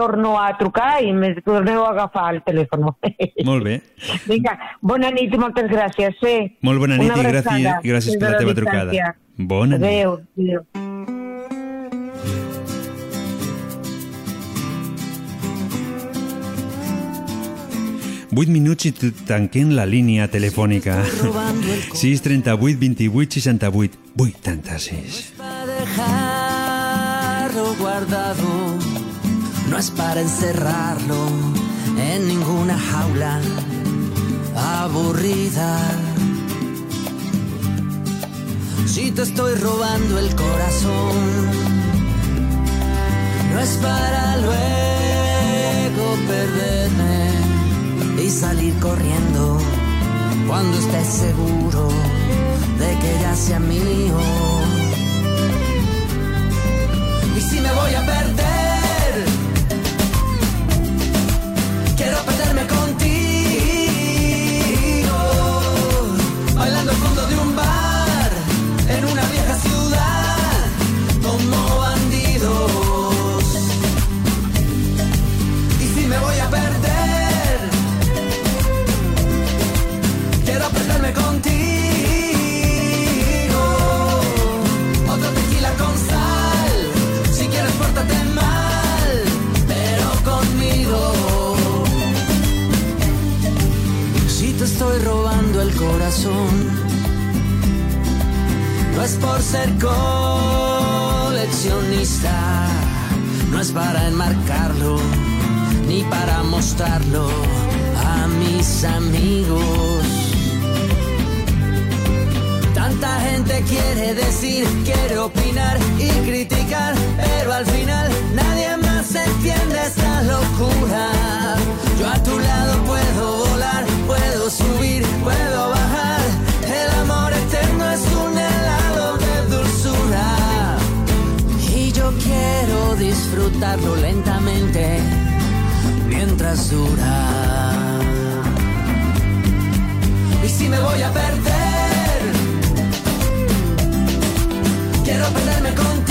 torno a trucar i me torneu a agafar el telèfon. Molt bé. Vinga, bona nit i moltes gràcies. Sí. Molt bona nit Una i gràcies, gràcies per la teva trucada. Bona nit. Adéu. adéu. 8 minuts i tanquem la línia telefònica. 6 38 28 68 86. para dejarlo guardado, no es para encerrarlo en ninguna jaula aburrida. Si te estoy robando el corazón, no es para luego perderme y salir corriendo cuando estés seguro de que ya sea mío. Y si me voy a perder, es por ser coleccionista, no es para enmarcarlo, ni para mostrarlo a mis amigos. Tanta gente quiere decir, quiere opinar y criticar, pero al final nadie más entiende esta locura. Yo a tu lado puedo volar, puedo subir, puedo bajar. El amor eterno es un quiero disfrutarlo lentamente mientras dura. Y si me voy a perder, quiero perderme contigo,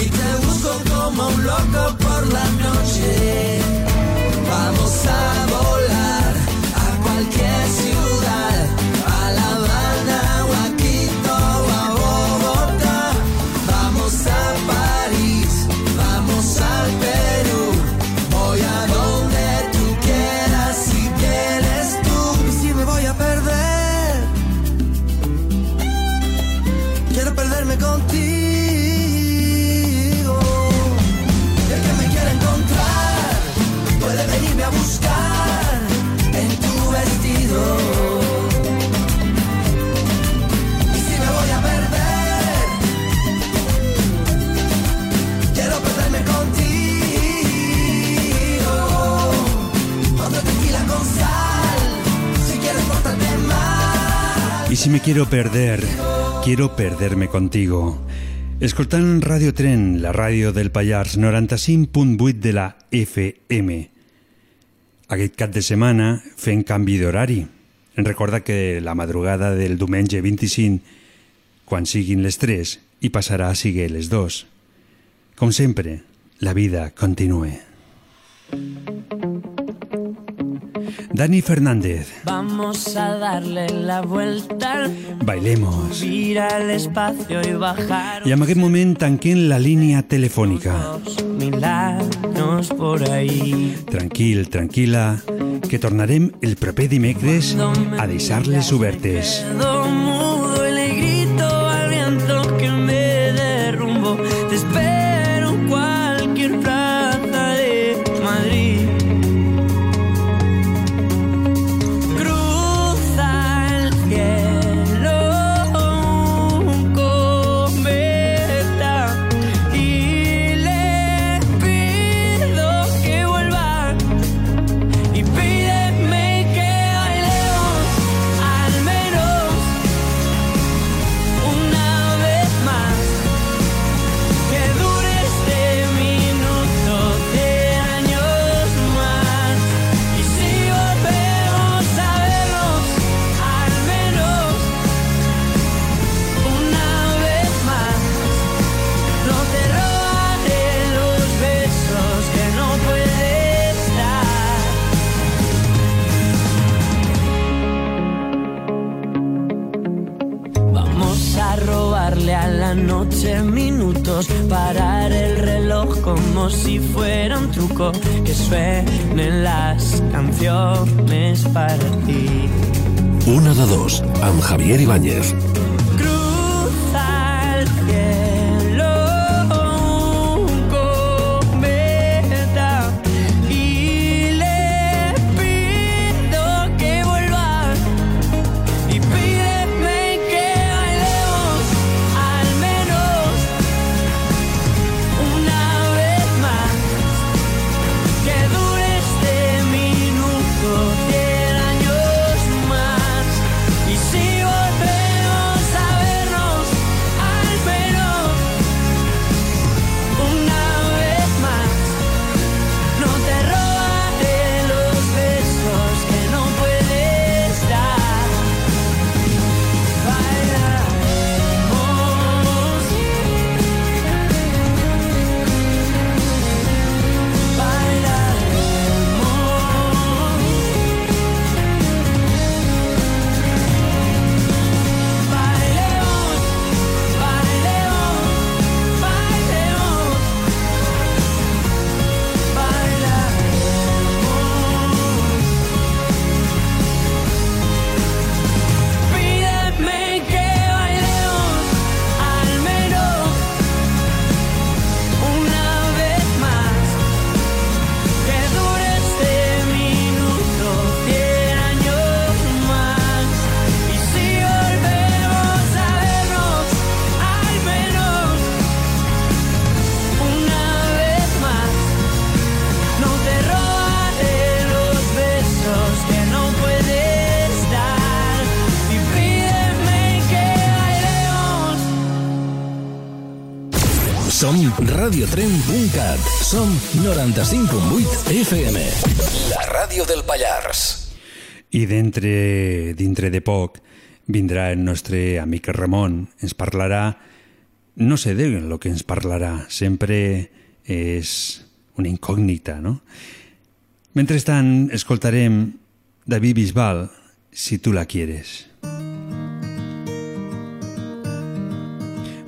Y te busco como un loco por la noche. Vamos a si me quiero perder, quiero perderme contigo. Escoltant Radio Tren, la ràdio del Pallars, 95.8 de la FM. Aquest cap de setmana fent canvi d'horari. Recorda que la madrugada del diumenge 25, quan siguin les 3, hi passarà a seguir les 2. Com sempre, la vida continua. Dani Fernández, Vamos a darle la vuelta al bailemos. ir al espacio y bajar en aquest moment tanquem la línia telefònica. mil años por ahí. Tranquil, tranquil·la, que tornarem el proper dimecres a deixar-les obertes. Si fuera un truco, que suenen las canciones para ti. Una de dos, amb Javier Ibáñez. Som 95.8 FM. La ràdio del Pallars. I d'entre dintre de poc vindrà el nostre amic Ramon. Ens parlarà... No sé de lo que ens parlarà. Sempre és una incògnita, no? Mentrestant, escoltarem David Bisbal, Si tu la quieres.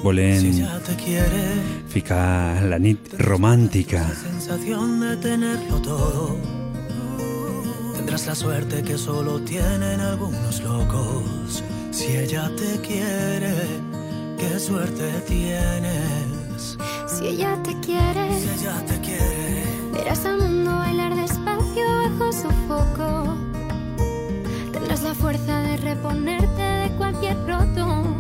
Volem Si ella te quiere, ficar la nit romàntica. sensación de tenerlo todo. Tendrás la suerte que solo tienen algunos locos. Si ella te quiere, qué suerte tienes. Si ella te quiere, Si ella te quiere, verás al mundo bailar despacio bajo su foco. Tendrás la fuerza de reponerte de cualquier roto.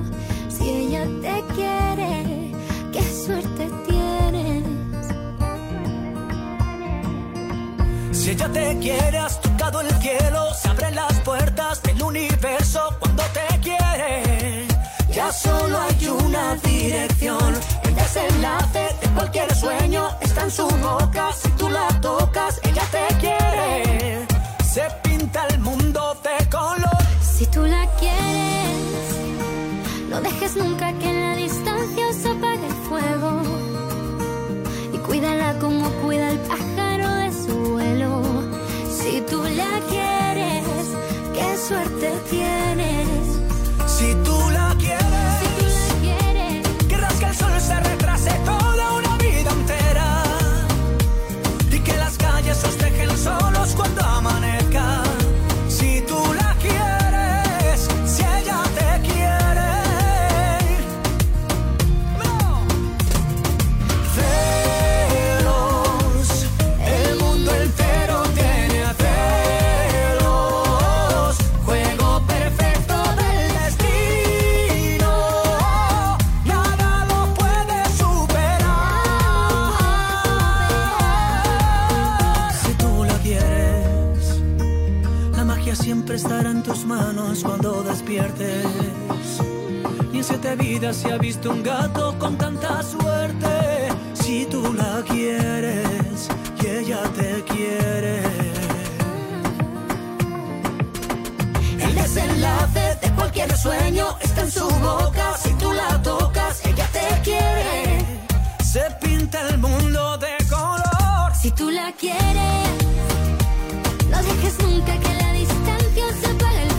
Si ella te quiere, qué suerte tienes. si ella te quiere, has tocado el cielo. Se abren las puertas del universo cuando te quiere. Ya solo hay una dirección. El desenlace de cualquier sueño está en su boca. Si tú la tocas, ella te quiere. Se pinta el mundo de color. Si tú la quieres, dejes nunca que en la distancia se apague el fuego. Y cuídala como cuida el pájaro de su vuelo. Si tú la quieres, qué suerte tienes. Vidas se ha visto un gato con tanta suerte. Si tú la quieres y ella te quiere. El desenlace de cualquier sueño está en su boca. Si tú la tocas, ella te quiere. Se pinta el mundo de color. si tú la quieres, no dejes nunca que la distancia se apague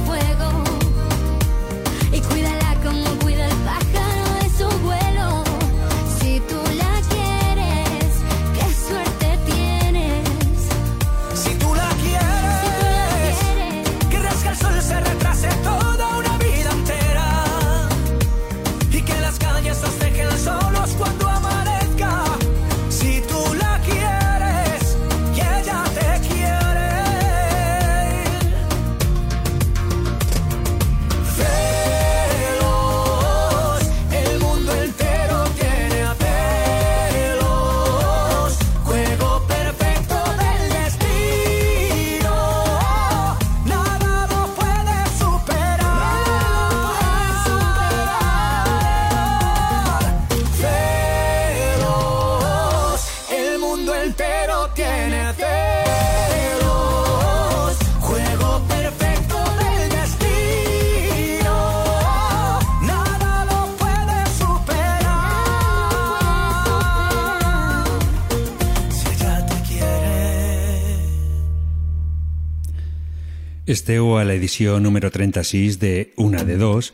Esteu a l'edició número 36 de Una de Dos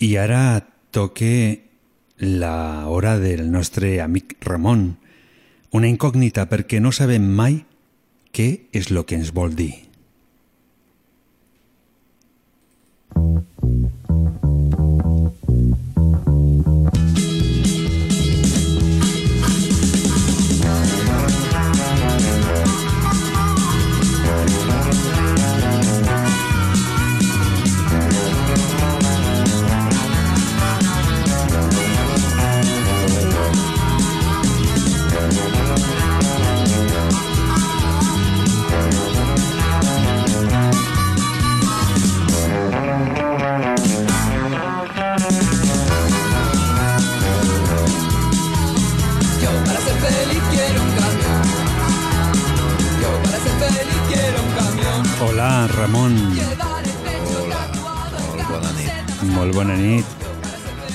i ara toque la hora del nostre amic Ramon. Una incògnita perquè no sabem mai què és el que ens vol dir. Bona nit.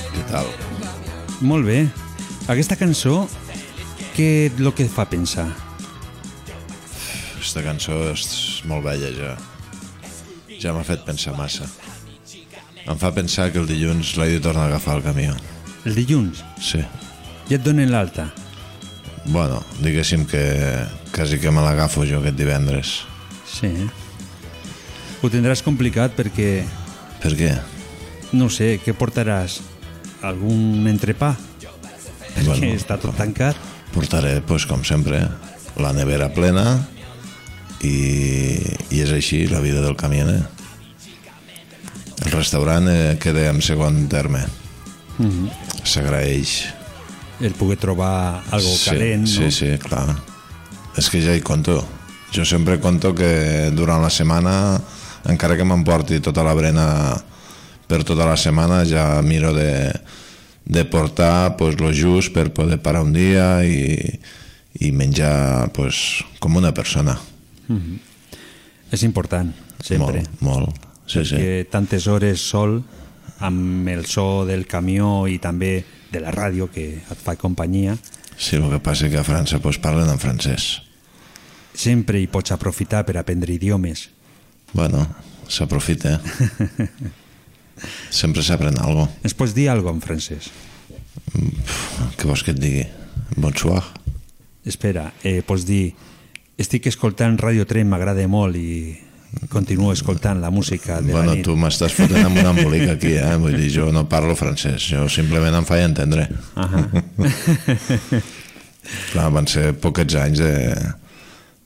Què tal? Molt bé. Aquesta cançó, què és el que et fa pensar? Aquesta cançó és molt vella ja. Ja m'ha fet pensar massa. Em fa pensar que el dilluns l'he de tornar a agafar el camió. El dilluns? Sí. Ja et donen l'alta? Bueno, diguéssim que quasi que me l'agafo jo aquest divendres. Sí. Ho tindràs complicat perquè... Per què? No sé, què portaràs? Algun entrepà? Perquè Bueno, està tot tancat. Portaré, pues, com sempre, la nevera plena i, i és així la vida del camioner. El restaurant eh, queda en segon terme. Mm -hmm. S'agraeix. El poder trobar algo sí, calent, sí, no? Sí, clar. És que ja hi conto. Jo sempre conto que durant la setmana, encara que m'emporti tota la brena per tota la setmana, ja miro de, de portar pues, lo just per poder parar un dia i, i menjar pues, com una persona. Mm -hmm. És important, sempre. Molt, molt. Sí, perquè tantes hores sol, amb el so del camió i també de la ràdio que et fa companyia, Sí, el que passa que a França pues, parlen en francès. sempre hi pots aprofitar per aprendre idiomes. Bueno, s'aprofita. Sempre s'aprèn algo. Ens pots dir alguna en francès? Què vols que et digui? Bonsoir. Espera, eh, pots dir estic escoltant Radio 3, m'agrada molt i continuo escoltant la música de bueno, la nit. tu m'estàs fotent amb un embolic aquí, eh? Vull dir, jo no parlo francès, jo simplement em faig entendre. Ahà. Clar, van ser poquets anys de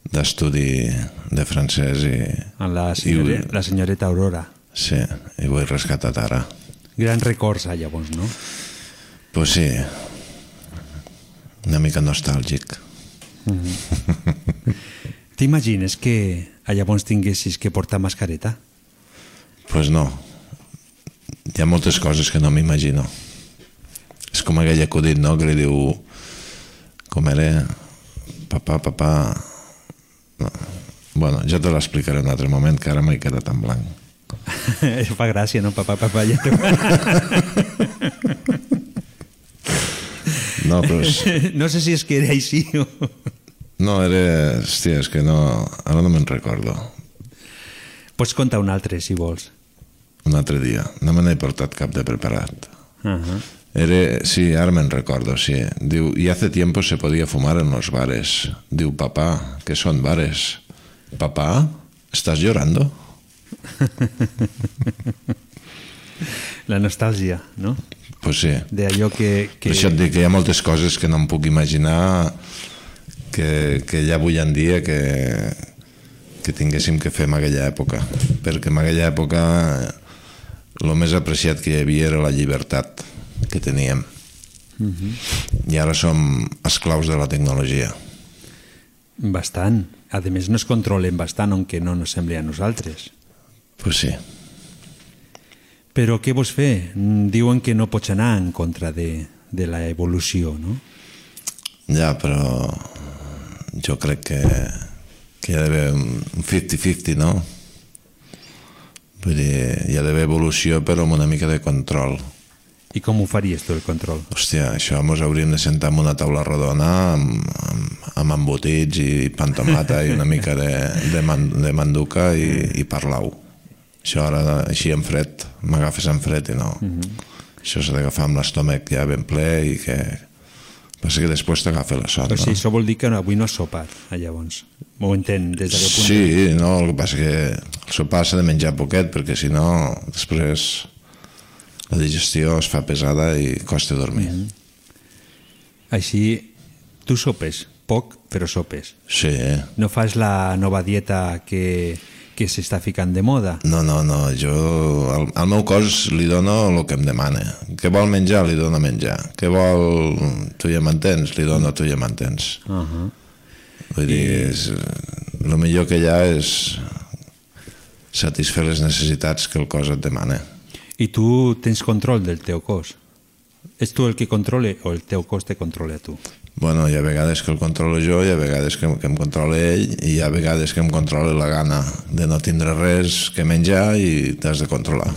d'estudi de francès i... Amb la, senyore, i, la senyoreta Aurora. Sí, i ho he rescatat ara. Gran records, ah, llavors, no? Pues sí, una mica nostàlgic. Mm -hmm. T'imagines que a llavors tinguessis que portar mascareta? Pues no. Hi ha moltes coses que no m'imagino. És com aquell acudit, no?, que li diu... Com era? Papà, papà... No. Bueno, ja te l'explicaré en un altre moment, que ara m'he quedat en blanc. Fa gràcia, no? Papà, ja No, però és... No sé si és que era així o... No, era... Hòstia, és que no... Ara no me'n recordo. Pots contar un altre, si vols. Un altre dia. No me n'he portat cap de preparat. Uh -huh. Era, sí, ara me'n recordo, sí. Diu, y hace tiempo se podía fumar en los bares. Diu, papá, ¿qué son bares? Papá, ¿estás llorando? La nostàlgia, no? Pues sí. D'allò que, que... Per això et dic que hi ha moltes coses que no em puc imaginar que, que ja avui en dia que, que tinguéssim que fer en aquella època. Perquè en aquella època el més apreciat que hi havia era la llibertat que teníem. Uh -huh. I ara som esclaus de la tecnologia. Bastant. A més, nos controlen bastant, aunque no nos sembli a nosaltres. Pues sí. Però què vols fer? Mm, Diuen que no pots anar en contra de, de la evolució, no? Ja, però jo crec que, que hi ha d'haver un 50-50, no? Vull dir, hi ha d'haver evolució però amb una mica de control. I com ho faries tu, el control? Hòstia, això mos hauríem de sentar en una taula rodona amb, amb, amb embotits i pantomata i una mica de, de, man, de manduca i, i parlau. Això ara, així en fred, m'agafes en fred i no. Mm -hmm. Això s'ha d'agafar amb l'estómac ja ben ple i que... Passa que després t'agafa la son, O sigui, no? això vol dir que avui no has sopat, llavors. M'ho entén des d'aquest punt? Sí, no, el que passa que el sopar s'ha de menjar poquet perquè si no després la digestió es fa pesada i costa dormir. Mm -hmm. Així, tu sopes, poc, però sopes. Sí. No fas la nova dieta que, que s'està ficant de moda? No, no, no, jo al, al meu cos li dono el que em demana. Què vol menjar, li dono menjar. Què vol... Tu ja m'entens, li dono, tu ja m'entens. Uh -huh. Vull dir, és, el millor que hi ha és satisfer les necessitats que el cos et demana. I tu tens control del teu cos? És tu el que controla o el teu cos te controla a tu? Bueno, hi ha vegades que el controlo jo, hi ha vegades que, que em controla ell i hi ha vegades que em controla la gana de no tindre res que menjar i t'has de controlar.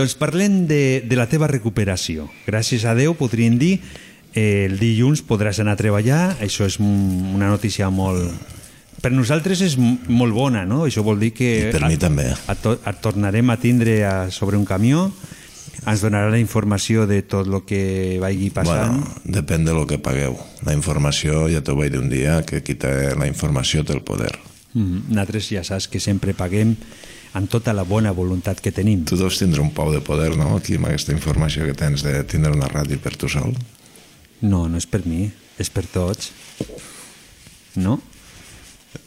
doncs parlem de, de la teva recuperació. Gràcies a Déu, podríem dir, eh, el dilluns podràs anar a treballar, això és una notícia molt... Per nosaltres és molt bona, no? Això vol dir que... I per mi també. Et, et tornarem a tindre a, sobre un camió, ens donarà la informació de tot el que vagi passant. Bueno, depèn de lo que pagueu. La informació, ja t'ho vaig dir un dia, que qui té la informació té el poder. Mm, nosaltres ja saps que sempre paguem amb tota la bona voluntat que tenim. Tu deus tindre un pau de poder, no?, aquí amb aquesta informació que tens de tindre una ràdio per tu sol. No, no és per mi, és per tots. No?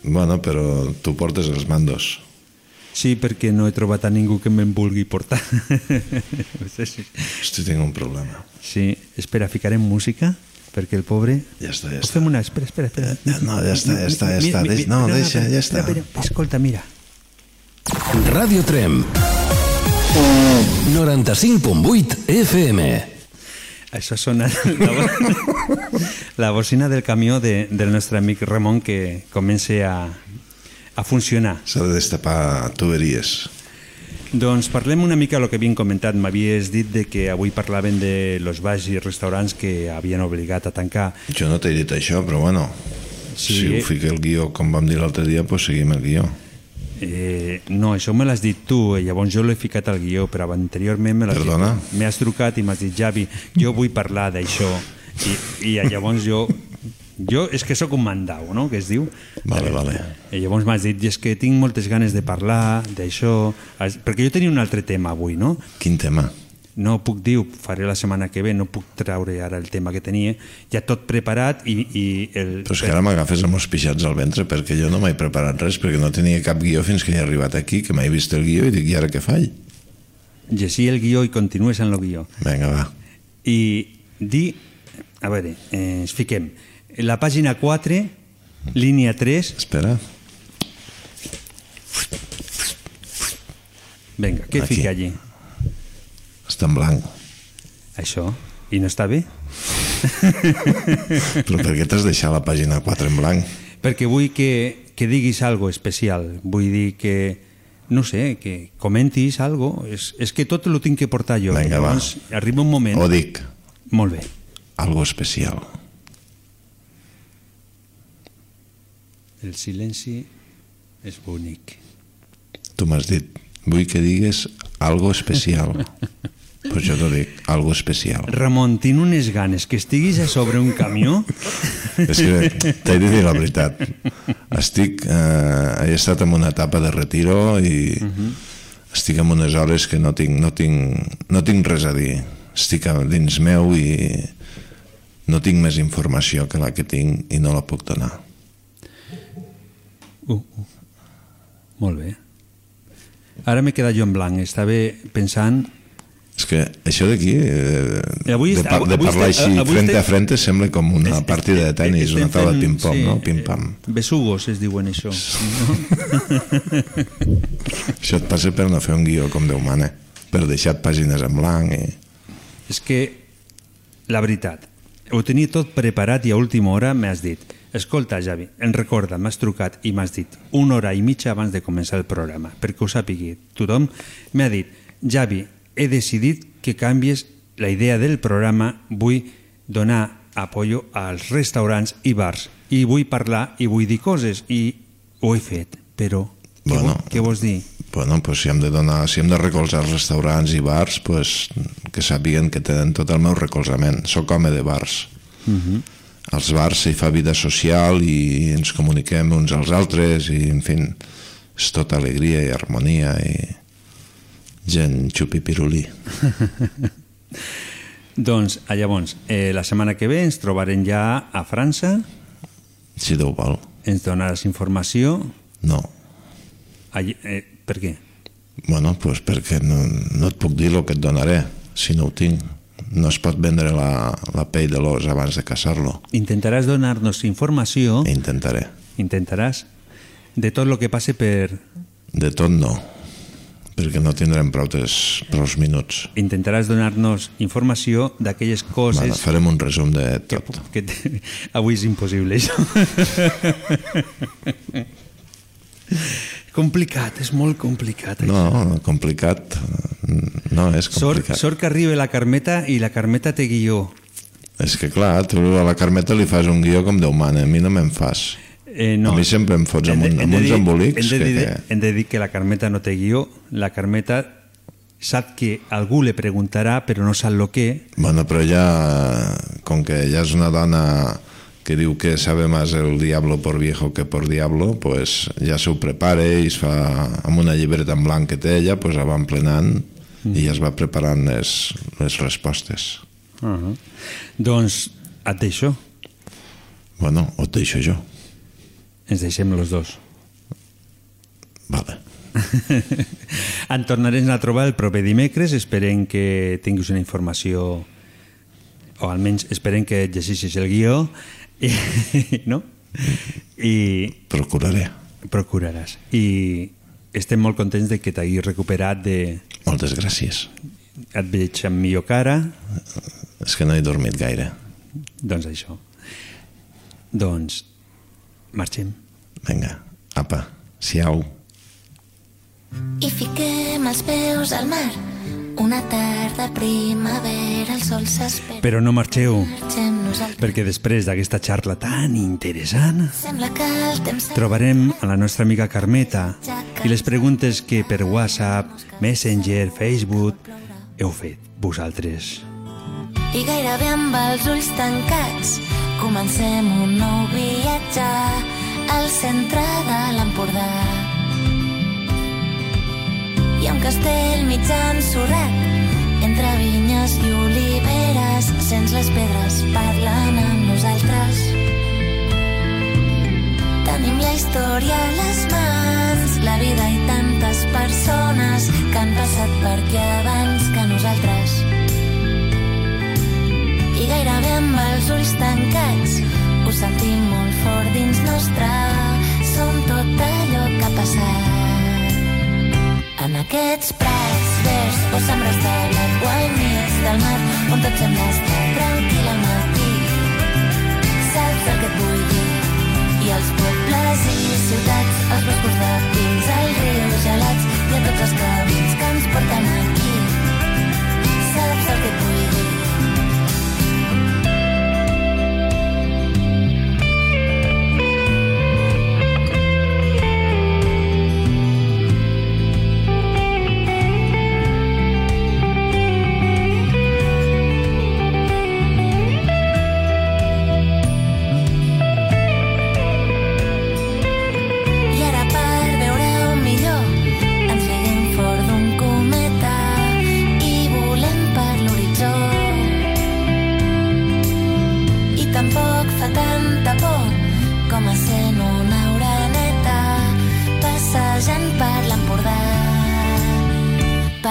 Bueno, però tu portes els mandos. Sí, perquè no he trobat a ningú que me'n vulgui portar. Hosti, tinc un problema. Sí, espera, ficarem música perquè el pobre... Ja està, ja O fem una... Espera, espera, espera. No, ja està, ja està, ja està. Deix- mira, No, no, deixa, ja està. espera, espera. Escolta, mira. Ràdio Trem. 95.8 FM. Això sona la, bo- la bocina del camió de, del nostre amic Ramon que comença a, a funcionar. S'ha de destapar tuberies. Doncs parlem una mica del que havíem comentat. M'havies dit de que avui parlaven de los bars i restaurants que havien obligat a tancar. Jo no t'he dit això, però bueno, Sí. si ho fica el guió com vam dir l'altre dia, doncs seguim el guió. Eh, no, això me l'has dit tu, i llavors jo l'he ficat al guió, però anteriorment me l'has dit. M'has trucat i m'has dit, Javi, jo vull parlar d'això. I, I llavors jo... Jo és que sóc un mandau, no?, que es diu. Vale, vale. I llavors m'has dit, és que tinc moltes ganes de parlar d'això, perquè jo tenia un altre tema avui, no? Quin tema? No puc dir, ho faré la setmana que ve, no puc treure ara el tema que tenia, ja tot preparat i... i el, Però és que ara m'agafes amb els pixats al ventre perquè jo no m'he preparat res, perquè no tenia cap guió fins que he arribat aquí, que m'he vist el guió i dic, i ara què faig? llegir el guió i continues en el guió. Vinga, va. I dir, a veure, eh, ens fiquem. La pàgina 4, línia 3... Espera. Vinga, què Aquí. fica allí? Està en blanc. Això? I no està bé? Però per què t'has deixat la pàgina 4 en blanc? Perquè vull que, que diguis algo especial. Vull dir que, no sé, que comentis algo. És, és que tot ho tinc que portar jo. Vinga, va. Llavors, arriba un moment... Ho dic. Molt bé. Algo especial. El silenci és bonic. Tu m'has dit, vull que digues algo especial. Però jo t'ho dic, algo especial. Ramon, tinc unes ganes que estiguis a sobre un camió. És que t'he de dir la veritat. Estic, eh, he estat en una etapa de retiro i estic en unes hores que no tinc, no tinc, no tinc res a dir. Estic dins meu i no tinc més informació que la que tinc i no la puc donar. Uh, uh. Molt bé. Ara m'he quedat jo en blanc. Estava pensant... És que això d'aquí, eh, Avui de, par de avui parlar així avui frente a frente sembla com una partida de tennis, una taula de ping-pong, sí, no? Pim-pam. eh, Besugos es diuen això. No? Això et passa per no fer un guió com Déu mana, per deixar pàgines en blanc i... És que, la veritat, ho tenia tot preparat i a última hora m'has dit Escolta, Javi, em recorda, m'has trucat i m'has dit una hora i mitja abans de començar el programa, perquè ho sàpigui. Tothom m'ha dit, Javi, he decidit que canvies la idea del programa, vull donar apoyo als restaurants i bars, i vull parlar i vull dir coses, i ho he fet, però què, Bueno. vo- què vols dir? Bueno, pues si hem de donar, si hem de recolzar els restaurants i bars, pues que sàpiguen que tenen tot el meu recolzament. Soc home de bars. Uh -huh. Als bars s'hi fa vida social i ens comuniquem uns als altres i, en fi, és tota alegria i harmonia i gent xupipirulí. Doncs, llavors, eh, la setmana que ve ens trobarem ja a França. Si Déu vol. Ens donaràs informació. No. Allí, eh, per què? Bueno, pues perquè no, no et puc dir el que et donaré, si no ho tinc. No es pot vendre la, la pell de l'os abans de caçar-lo. Intentaràs donar-nos informació. Intentaré. Intentaràs de tot el que passe per... De tot no, perquè no tindrem prou, prou minuts. Intentaràs donar-nos informació d'aquelles coses... Bueno, farem un resum de tot. Que, que. Avui és impossible, això. complicat, és molt complicat. Això. No, complicat. No, és Sort, complicat. sort que arriba la Carmeta i la Carmeta té guió. És que clar, tu a la Carmeta li fas un guió com Déu mana, a mi no me'n fas. Eh, no. A mi sempre em fots amb, un, amb uns embolics hem de, que, dir, que... hem de dir que la Carmeta no té guió. La Carmeta sap que algú le preguntarà, però no sap el que. Bueno, però ja, com que ja és una dona que diu que sabe más el diablo por viejo que por diablo, pues ja s'ho prepara i es fa amb una llibreta en blanc que té ella, pues la va emplenant Mm. i ja es va preparant les, les respostes. Uh -huh. Doncs et deixo. Bueno, o et deixo jo. Ens deixem els dos. Vale. en tornarem a trobar el proper dimecres. Esperem que tinguis una informació o almenys esperem que llegeixis el guió no? I procuraré procuraràs i estem molt contents de que t'hagis recuperat de... Moltes gràcies. Et veig amb millor cara. És que no he dormit gaire. Doncs això. Doncs marxem. Vinga, apa, siau. I fiquem els peus al mar. Una tarda primavera, el sol s'espera. Però no marxeu, perquè després d'aquesta xarra tan interessant trobarem a la nostra amiga Carmeta i les preguntes que per WhatsApp, Messenger, Facebook heu fet vosaltres. I gairebé amb els ulls tancats comencem un nou viatge al centre de l'Empordà. Un castell mig ensorrat entre vinyes i oliveres sents les pedres parlant amb nosaltres. Tenim la història a les mans, la vida i tantes persones que han passat per aquí abans que nosaltres. I gairebé amb els ulls tancats ho sentim molt fort dins nostre. Som tot allò que ha passat. En aquests prats verds o sembres de blat o al mig del mar on tot sembla estar tranquil al matí. Saps el que et vull dir? I els pobles i ciutats, els boscos de pins, els rius gelats i a tots els camins que ens porten aquí.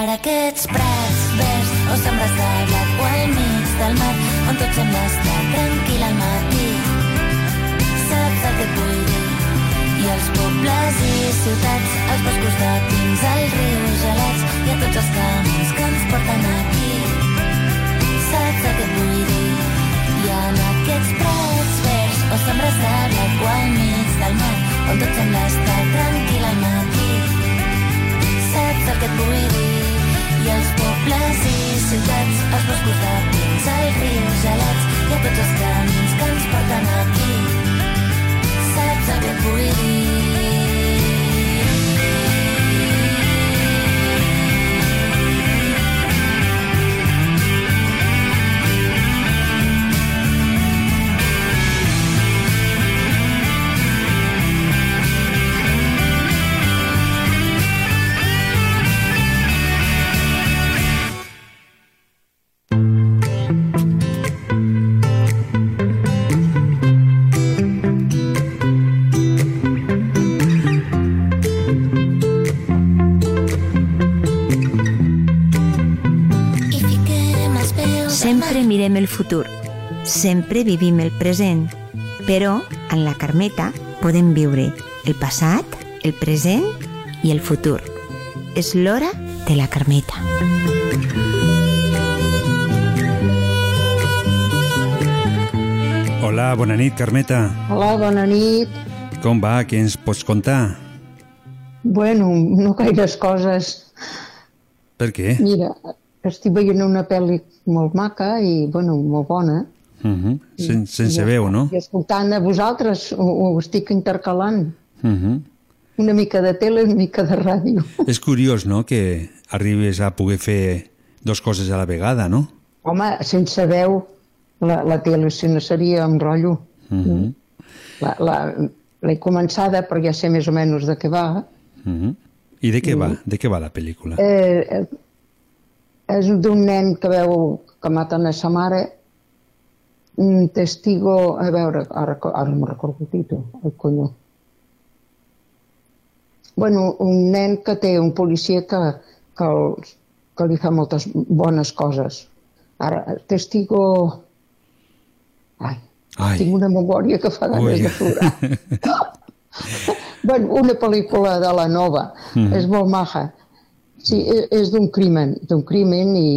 encara que ets prats verds o sembres de blat o al mig del mar on tot sembla estar tranquil al matí. Saps el que et vull dir? I els pobles i ciutats, els boscos de pins, els rius gelats i a tots els camins que ens porten aquí. Saps el que et vull dir? I en aquests prats verds o sembres de blat o al mig del mar on tot sembla estar tranquil al matí. Saps el que et vull dir? i els pobles i ciutats, els boscos de pins, els rius gelats i a tots els camins que ens porten mirem el futur, sempre vivim el present, però en la Carmeta podem viure el passat, el present i el futur. És l'hora de la Carmeta. Hola, bona nit, Carmeta. Hola, bona nit. Com va? Què ens pots contar? Bueno, no gaires coses. Per què? Mira, estic veient una pel·li molt maca i, bueno, molt bona. Uh -huh. Sen sense veu, no? I escoltant a vosaltres, ho, ho estic intercalant. Uh -huh. Una mica de tele, una mica de ràdio. És curiós, no?, que arribes a poder fer dos coses a la vegada, no? Home, sense veu, la, la tele, si no seria un rotllo. Uh -huh. La- la- L'he començada, però ja sé més o menys de què va. Uh -huh. I de què va? De què va la pel·lícula? Eh, eh, és d'un nen que veu que maten a sa mare, un testigo, a veure, ara, ara no recordo el títol, el conyo. Bueno, un nen que té un policia que, que, el, que li fa moltes bones coses. Ara, testigo... Ai, Ai. tinc una memòria que fa ganes Ui. de plorar. bueno, una pel·lícula de la nova, Mhm. és molt maja. Sí, és, és d'un crimen, d'un crimen i,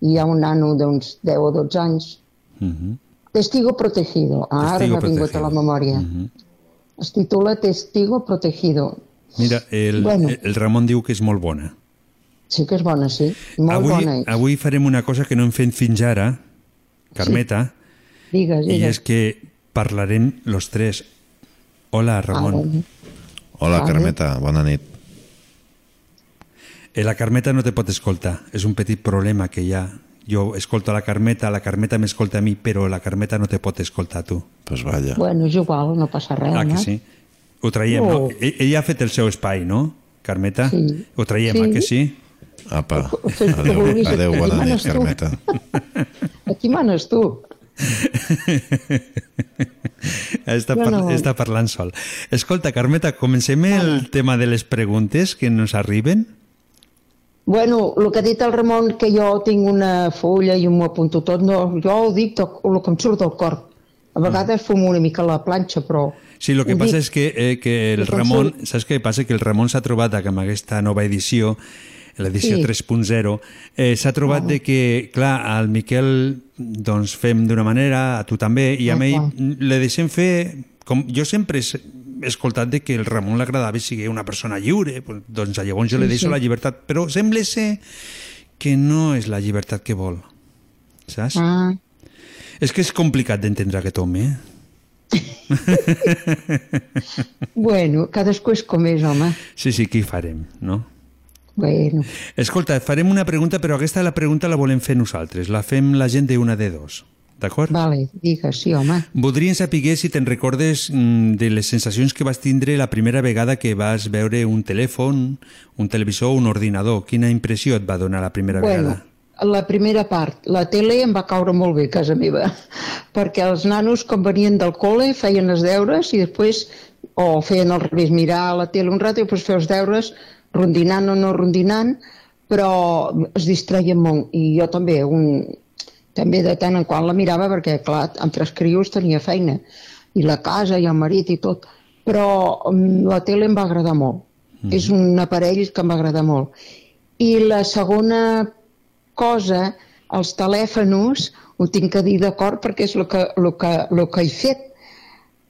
i hi ha un nano d'uns 10 o 12 anys. Uh -huh. Testigo protegido. Ah, ara Testigo m'ha vingut a la memòria. Uh -huh. Es titula Testigo protegido. Mira, el, Bueno. el Ramon diu que és molt bona. Sí que és bona, sí. Molt avui, bona. és. avui farem una cosa que no hem fet fins ara, Carmeta, Digues, i digues. és que parlarem los tres. Hola, Ramon. Ah, bueno. Hola, Vale. Carmeta, bona nit. Eh, la Carmeta no te pot escoltar. És un petit problema que hi ha. Jo escolto la Carmeta, la Carmeta m'escolta a mi, però la Carmeta no te pot escoltar a tu. Pues vaya. Bueno, és igual, no passa res, Ah, que no? sí? Ho traiem, No. no? E- Ella ha fet el seu espai, no, Carmeta? Sí. Ho traiem, Sí. ah, que sí? Apa, que adeu, adeu, aquí bona nit. Carmeta. Aquí manes tu. Està, par no. està parlant sol. Escolta, Carmeta, comencem el tema de les preguntes que ens arriben. Bueno, el que ha dit el Ramon, que jo tinc una fulla i m'ho apunto tot, no, jo ho dic tot, el que em surt del cor. A vegades fumo una mica la planxa, però... Sí, el que passa dic. és que, eh, que el Ramon, saps què passa? Que el Ramon s'ha trobat amb aquesta nova edició, l'edició Sí. 3.0, eh, s'ha trobat de que, clar, al Miquel doncs fem d'una manera, a tu també, i a Ah, mi clar. le deixem fer... Com, jo sempre he escoltat de que el Ramon l'agradava sigui una persona lliure, doncs llavors jo Sí, li deixo sí. la llibertat, però sembla ser que no és la llibertat que vol, saps? Ah, És que és complicat d'entendre aquest home, eh? bueno, cadascú és com és, home. Sí, sí, què hi farem, no? Bueno, Escolta, farem una pregunta, però aquesta la pregunta la volem fer nosaltres. La fem la gent d'una de dos. D'acord? vale, digues, sí, home. Voldríem saber si te'n recordes mm, de les sensacions que vas tindre la primera vegada que vas veure un telèfon, un televisor o un ordinador. Quina impressió et va donar la primera Bueno, vegada? la primera part, la tele em va caure molt bé a casa meva, perquè els nanos, quan venien del col·le, feien els deures i després, o feien al revés, mirar la tele un rato i després fer els deures, rondinant o no rondinant, però es distreien molt. I jo també, un, també de tant en quant la mirava perquè, clar, amb tres crios tenia feina, i la casa i el marit i tot, però mm, la tele em va agradar molt. Mm. És un aparell que em va agradar molt. I la segona cosa, els telèfons, ho tinc que dir d'acord perquè és el que, el que, el que he fet.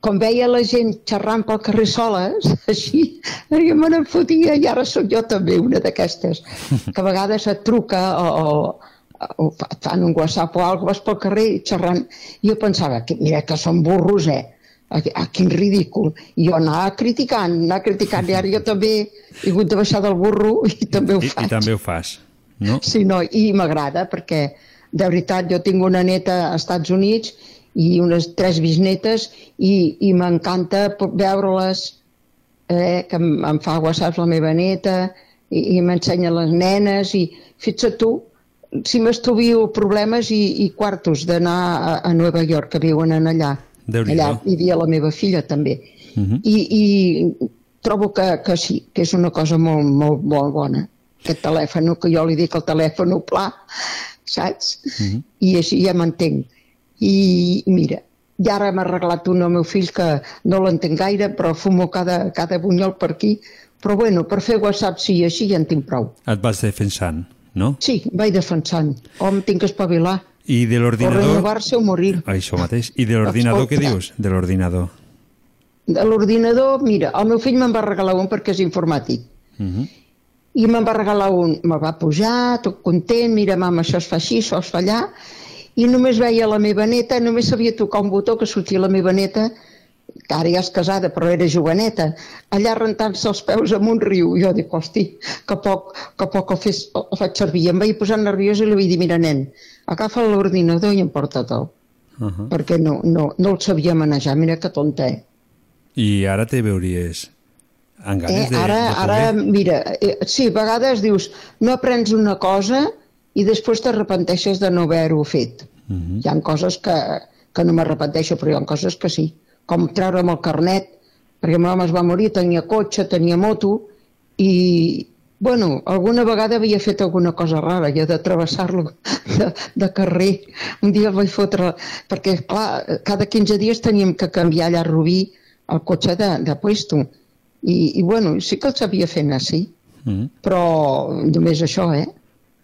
Com veia la gent xerrant pel carrer soles, així, jo me n'en fotia i ara sóc jo també una d'aquestes, que a vegades et truca o, o o et fan un whatsapp o alguna vas pel carrer xerrant. I jo pensava, que, mira que són burros, eh? A, a, quin ridícul. I jo anava criticant, anava criticant, i ara jo també he hagut de baixar del burro i també ho I, faig. I també ho fas, no? Sí, no, i m'agrada perquè, de veritat, jo tinc una neta als Estats Units i unes tres bisnetes i, i m'encanta veure-les, eh, que em, em fa whatsapps la meva neta i, i m'ensenya les nenes i fixa't tu, si m'estuvio problemes i, i quartos d'anar a, a Nova York, que viuen en allà. Allà vivia la meva filla també. Mhm. I, i trobo que, que sí, que és una cosa molt, molt, molt bona. Aquest telèfon, que jo li dic el telèfon pla, saps? Mhm. I així ja m'entenc. I mira, i ara m'ha arreglat un al meu fill que no l'entenc gaire, però fumo cada, cada bunyol per aquí. Però bueno, per fer WhatsApp sí, així ja en tinc prou. Et vas defensant, no? Sí, vaig defensant. O em tinc que espavilar. I de O l'ordinador... renovar-se o morir. Això mateix. I de l'ordinador què dius? De l'ordinador. De l'ordinador, mira, el meu fill me'n va regalar un perquè és informàtic. Mhm. I me'n va regalar un, me va pujar, tot content, mira, mama, això es fa així, això es fa allà, i només veia la meva neta, només sabia tocar un botó que sortia la meva neta, ara ja és casada, però era joveneta, allà rentant-se els peus amb un riu. Jo dic, hosti, que poc, que poc el, fes, el faig servir. Em vaig posar nerviosa i li vaig dir, mira, nen, agafa l'ordinador i emporta-te'l, Uh -huh. perquè no, no, no el sabia manejar, mira que tonta, eh? I ara te veuries amb ganes Eh, de, ara, de poder... ara, mira, eh, sí, a vegades dius, no aprens una cosa i després t'arrepenteixes de no haver-ho fet. Mhm. Hi ha coses que, que no m'arrepenteixo, però hi ha coses que sí. Com treure'm el carnet, perquè ma mama es va morir, tenia cotxe, tenia moto, i, bueno, alguna vegada havia fet alguna cosa rara, jo de travessar-lo de, de carrer. Un dia el vaig fotre, perquè, clar, cada 15 dies teníem que canviar allà a Rubí el cotxe de, de puesto. I, I, bueno, sí que el sabia fer anar, sí, Mhm. però només això, eh?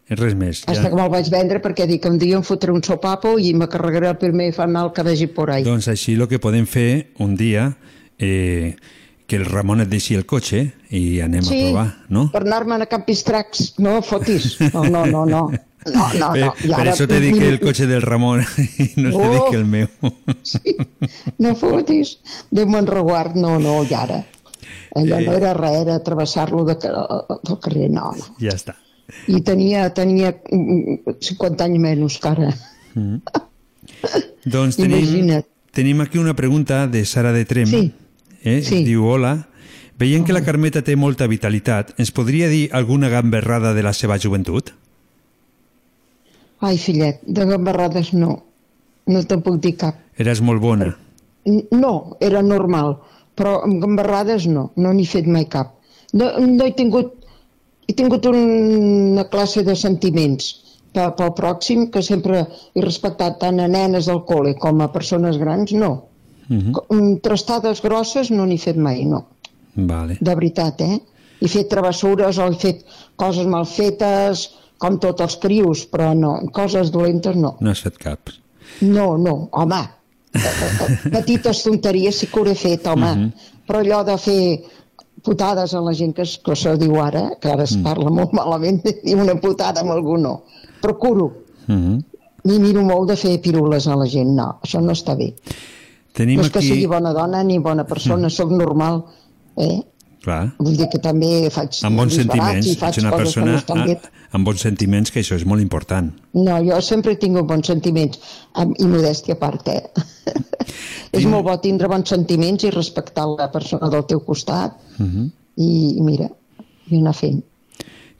Res més. Hasta que me'l vaig vendre perquè dic que un dia em fotré un sopapo i me carregaré el primer fanal que vegi por ahí. Doncs així el que podem fer un dia eh, que el Ramon et deixi el cotxe i anem a provar, no? per anar-me'n a Campistrax, no fotis. No, no, no, no. No, no, per, no. I per ara- això t'he dit que el cotxe del Ramon i no t'he dit Oh. que el meu. No fotis. Déu me'n reguard, no, no, i ara. Allò no Eh. era res, era travessar-lo de, del carrer, no, no. Ja està. I tenia, tenia mm, 50 anys menys que ara. Mm. doncs tenim, Imagina't. tenim aquí una pregunta de Sara de Trem. Sí. Eh? Sí. Diu, hola, veient que la Carmeta té molta vitalitat, ens podria dir alguna gamberrada de la seva joventut? Ai, fillet, de gambarrades no. No te'n puc dir cap. Eres molt bona. No, era normal, però amb gambarrades no, no n'he fet mai cap. No, no he tingut, he tingut una classe de sentiments pel, pròxim, que sempre he respectat tant a nenes del col·le com a persones grans, no. Mhm. Mm, Trastades grosses no n'he fet mai, no. Vale. De veritat, eh? He fet travessures o he fet coses mal fetes, com tots els crios, però no, coses dolentes no. No has fet cap. No, no, home, petites tonteries sí que ho he fet, home, Mhm. però allò de fer putades a la gent que, es, que se diu ara, que ara es Mm. parla molt malament de dir una putada amb algú, no. Procuro, Mhm. ni miro molt de fer pirules a la gent, no, això no està bé. Tenim no és que aquí... sigui bona dona ni bona persona, sóc normal, eh? Clar, Vull dir que també faig amb bons sentiments. Ets una persona que no estan bé. a, amb bons sentiments, que això és molt important. No, jo sempre he tingut bons sentiments, amb, i modèstia a part, eh? és molt bo tindre bons sentiments i respectar la persona del teu costat Mhm. i, i mira, i anar fent.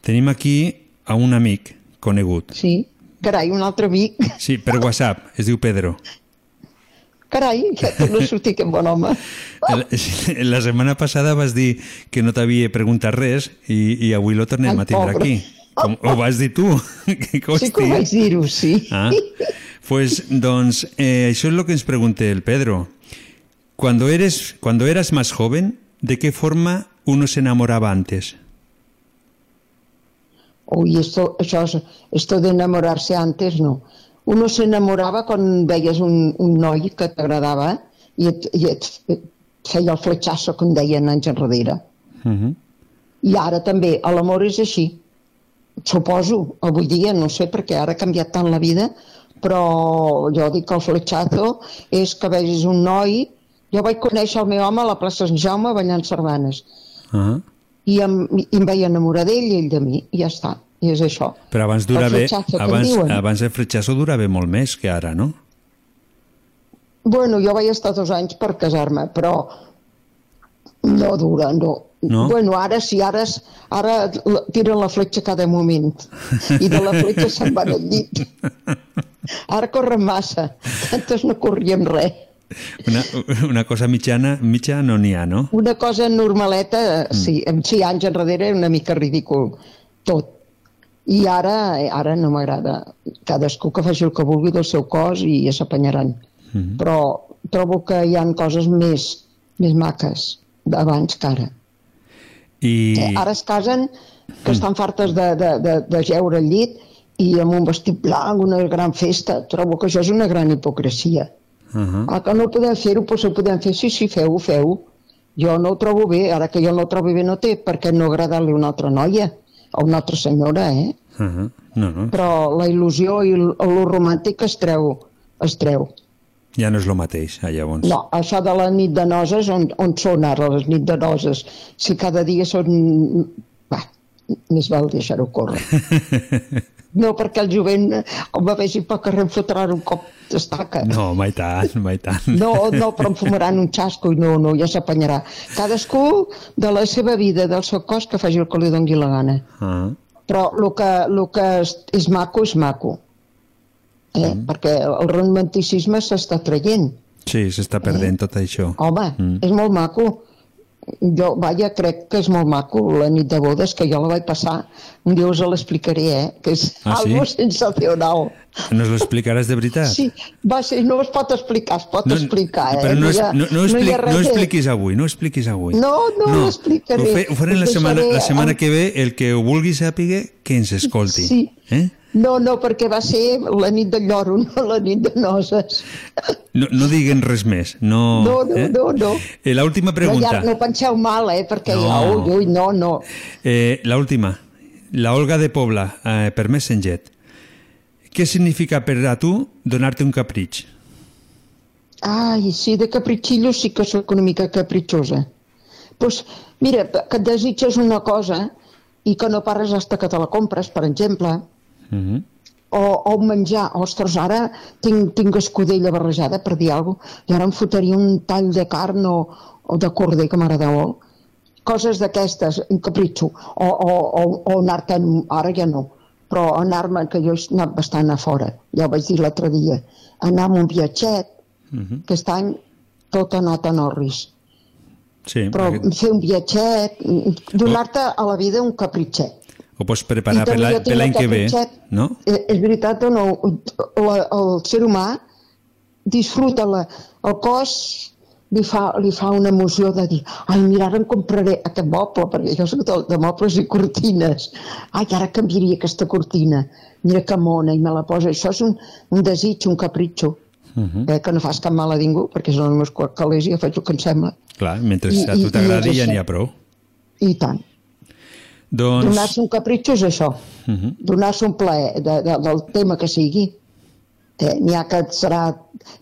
Tenim aquí a un amic conegut. Sí, carai, un altre amic, Sí, per WhatsApp, es diu Pedro. Carai, ja torno a sortir aquest bon home. El- La setmana passada vas dir que no t'havia preguntat res i, i avui lo tornem Ai, a tindre pobre. aquí. Com, ho vas dir tu. que Sí que ho vaig dir-ho, sí. Ah, pues, doncs, eh, això es lo que ens pregunta el Pedro. Cuando eres, cuando eras más joven, ¿de qué forma uno se enamoraba antes? Uy, esto, és, esto de enamorarse antes, no. Uno se enamorava quan veies un, un noi que t'agradava i, et, i et, et feia el fletxasso, com deien anys enrere. Mhm. I ara també, l'amor és així. suposo, avui dia, no sé, perquè ara ha canviat tant la vida, però jo dic que el fletxazo és que vegis un noi... Jo vaig conèixer el meu home a la plaça Sant Jaume ballant sardanes Ah. i em, i em vaig enamorar d'ell i ell de mi, i ja està, i és això. Però abans durava, abans, abans el fletxazo durava molt més que ara, no? Bueno, jo vaig estar dos anys per casar-me, però no dura, no. No? Bueno, ara sí, ara, es- ara tiren la fletxa cada moment i de la fletxa se'n van al llit. Ara corren massa, antes no corríem res. Una, una cosa mitjana, mitja no n'hi ha, no? Una cosa normaleta, sí, amb sí, anys enrere era una mica ridícul tot. I ara, ara no m'agrada. Cadascú que faci el que vulgui del seu cos i ja s'apanyaran. Mhm. Però trobo que hi han coses més, més maques d'abans que ara. I... Eh, ara es casen que estan fartes de, de, de, de jeure al llit i amb un vestit blanc, una gran festa. Trobo que això és una gran hipocresia. Uh -huh. Ah, que no podem fer-ho, doncs ho podem fer. Sí, sí, feu-ho, feu-ho. Jo no ho trobo bé, ara que jo no ho trobo bé no té per què no agradar-li una altra noia o una altra senyora, eh? Uh -huh. No, no, Però la il·lusió i el, el romàntic es treu, es treu. ja no és el mateix, ah, llavors. No, això de la nit de noses, on, on són ara les nit de noses? Si cada dia són... Va, més val deixar-ho córrer. No, perquè el jovent, com va vegi pel carrer, em fotran un cop d'estaca. No, mai tant, mai tant. No, no, però em fumaran un xasco i no, no, ja s'apanyarà. Cadascú de la seva vida, del seu cos, que faci el que li dongui la gana. Ah. Però el que, el que és, és maco és maco. Eh? Mm. Perquè el romanticisme s'està traient. Sí, s'està perdent tot això. Home, mm. és molt maco. Jo, vaja, crec que és molt maco la nit de bodes, que jo la vaig passar. Un dia us l'explicaré, eh? Que és Ah, sí? algo sensacional. Nos lo explicaràs de veritat? Sí, va ser, no es pot explicar, es pot No, explicar, eh? Però no, es, no, no, hi expli ha res no de- expliquis avui, no expliquis avui. No, no, no l'explicaré. Ho, fe, ho farem Us la setmana, la setmana que ve, el que ho vulgui sàpiga, que ens escolti. Sí. Eh? No, no, perquè va ser la nit del lloro, no la nit de noses. No, no diguen res més. No, No, no, eh? no, no. Eh, la última No, pregunta. ja, no penseu mal, eh? Perquè, No. no. ui, ui, no, no. Eh, la última. La Olga de Pobla, eh, per Messenger. Què significa per a tu donar-te un capritx? Ai, sí, de capritxillo sí que sóc una mica capritxosa. Doncs, mira, que et desitges una cosa i que no pares hasta que te la compres, per exemple, Mm -hmm. o, o menjar, ostres, ara tinc, tinc escudella barrejada, per dir alguna cosa, i ara em fotria un tall de carn o, o de corder, que m'agrada molt. Coses d'aquestes, un capritxo, o, o, o, o anar-te'n, ara ja no, però anar-me, que jo he anat bastant a fora, ja ho vaig dir l'altre dia, anar amb un viatget, Mm -hmm. aquest any tot ha anat a Norris, Sí, però perquè fer un viatget, donar-te a la vida un capritxet. Ho pots preparar per l'any que ve, aquest xat. no? Eh, és veritat o no? La, el ser humà disfruta la, el cos li fa, li fa una emoció de dir ai, mira, ara em compraré aquest moble perquè jo soc de, de mobles i cortines ai, ara canviaria aquesta cortina mira que mona, i me la posa això és un, un desig, un capritxo Uh -huh. eh, que no fas cap mal a ningú perquè són els meus calés i jo faig el que em sembla Clar, mentre I- a tu t'agradi ja n'hi ha prou. i tant, Doncs... donar-se un capritxo és això Uh -huh. donar-se un plaer de, de, del tema que sigui. Eh, N'hi ha que serà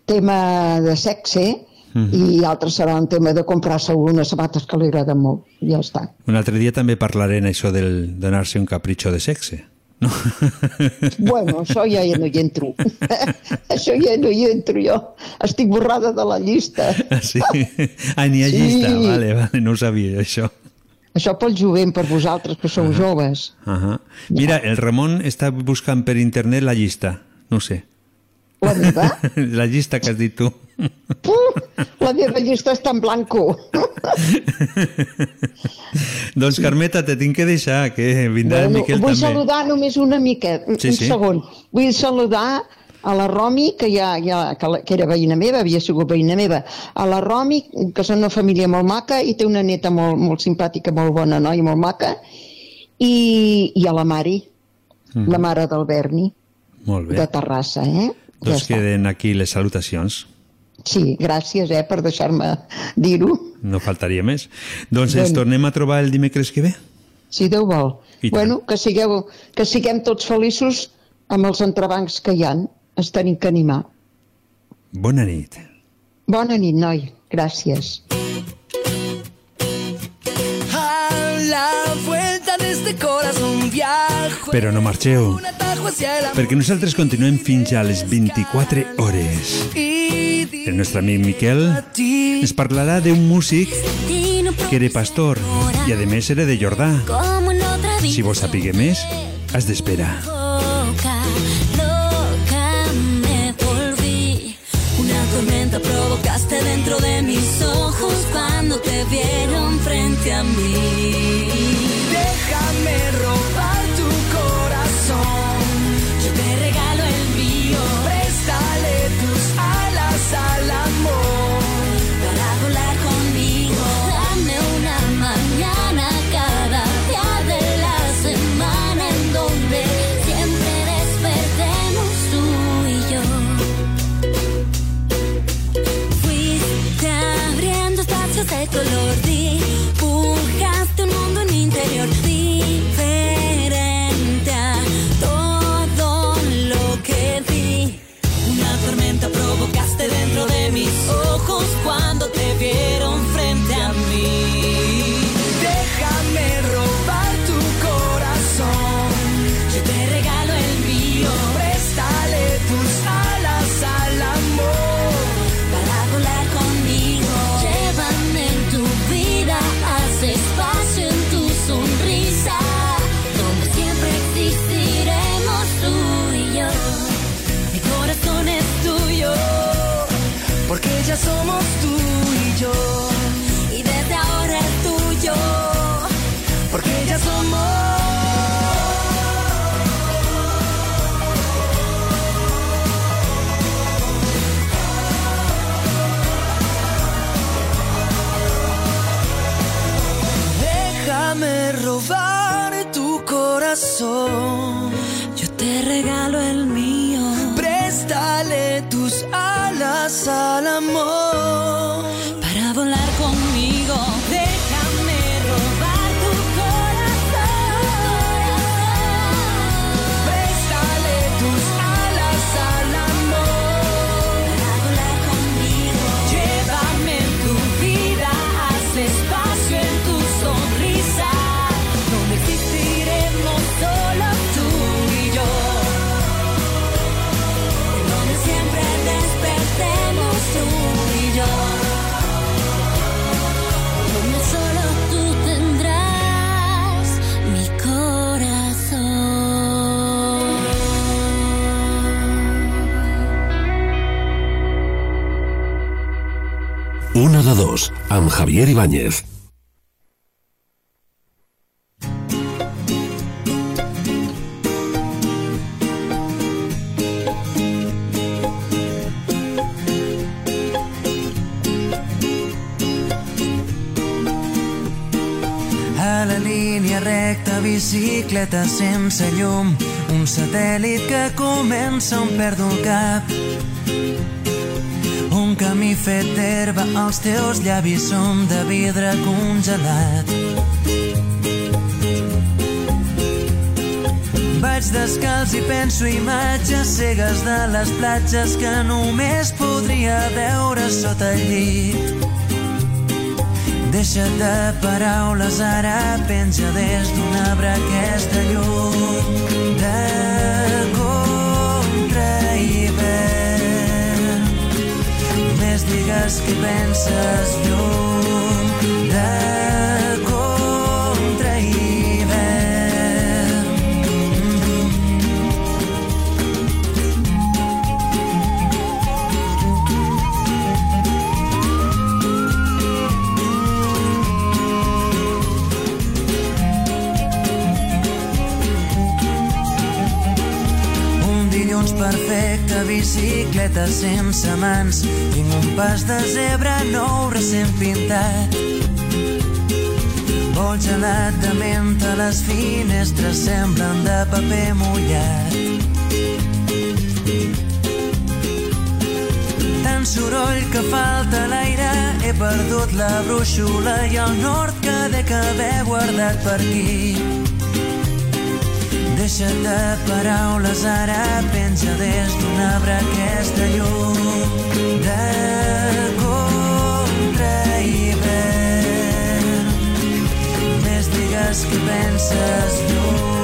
tema de sexe Mhm. i altres serà un tema de comprar-se unes sabates que li agraden molt. Ja està. Un altre dia també parlarem això del donar-se un capritxo de sexe. No? Bueno, això ja, ja no hi entro. això ja no hi entro jo. Estic borrada de la llista. Ah, sí? Ah, n'hi ha Sí. llista. Vale, vale, no ho sabia, això. Això pel jovent, per vosaltres, que sou joves. Uh -huh. Mira, el Ramon està buscant per internet la llista. No sé. La meva? la llista que has dit tu. Puh, la meva llista està en blanco. doncs, Carmeta, te tinc que deixar, que vindrà el Bueno, Miquel vull també. saludar només una mica, un, Sí, un sí. segon. Vull saludar a la Romi, que, ja, ja, que, la, que era veïna meva, havia sigut veïna meva, a la Romi, que són una família molt maca i té una neta molt, molt simpàtica, molt bona noia, molt maca, i, i a la Mari, Mhm. la mare del Berni, Molt bé. de Terrassa, eh? Doncs queden aquí les salutacions. Sí, gràcies, eh, per deixar-me dir-ho. No faltaria més. Doncs ens Bueno. tornem a trobar el dimecres que ve. si Déu vol. I tant. Bueno, que, sigueu, que siguem tots feliços amb els entrebancs que hi han. Ens tenim que animar. Bona nit. Bona nit, noi. Gràcies. A la vuelta de este corazón viajo. Però no marxeu, perquè nosaltres continuem fins a les 24 hores. El nostre amic Miquel ens parlarà d'un músic que era pastor i a més era de Jordà. Si vols saber més, has d'esperar. Vieron frente a mí. Yo te regalo el mío Préstale tus alas al amor. Amb Javier Ibáñez. A la línia recta, bicicleta sense llum, un satèl·lit que comença on perdo el cap. Fet d'herba, els teus llavis són de vidre congelat. Vaig descalç i penso imatges cegues de les platges que només podria veure sota el llit. Deixa't de paraules, ara penja des d'un arbre aquesta llum de contra Només digues que penses llum de contra bicicleta sense mans. Pas de zebra nou recent pintat. Vol gelat de menta, les finestres semblen de paper mullat. Tant soroll que falta l'aire, he perdut la brúixola i el nord que dec haver guardat per aquí. Deixa't de paraules, ara penja des d'un arbre aquesta llum de contra hivern. Més digues que penses lluny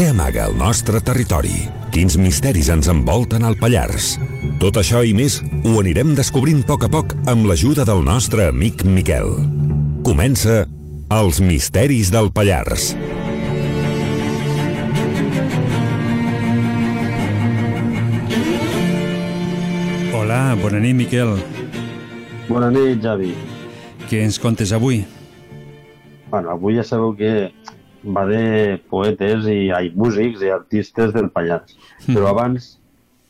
Què amaga el nostre territori? Quins misteris ens envolten al Pallars? Tot això i més ho anirem descobrint a poc a poc amb l'ajuda del nostre amic Miquel. Comença Els misteris del Pallars. Hola, bona nit, Miquel. Bona nit, Javi. Què ens contes avui? Bueno, avui ja sabeu que va de poetes i ai, músics i artistes del Pallars. Mm. Però abans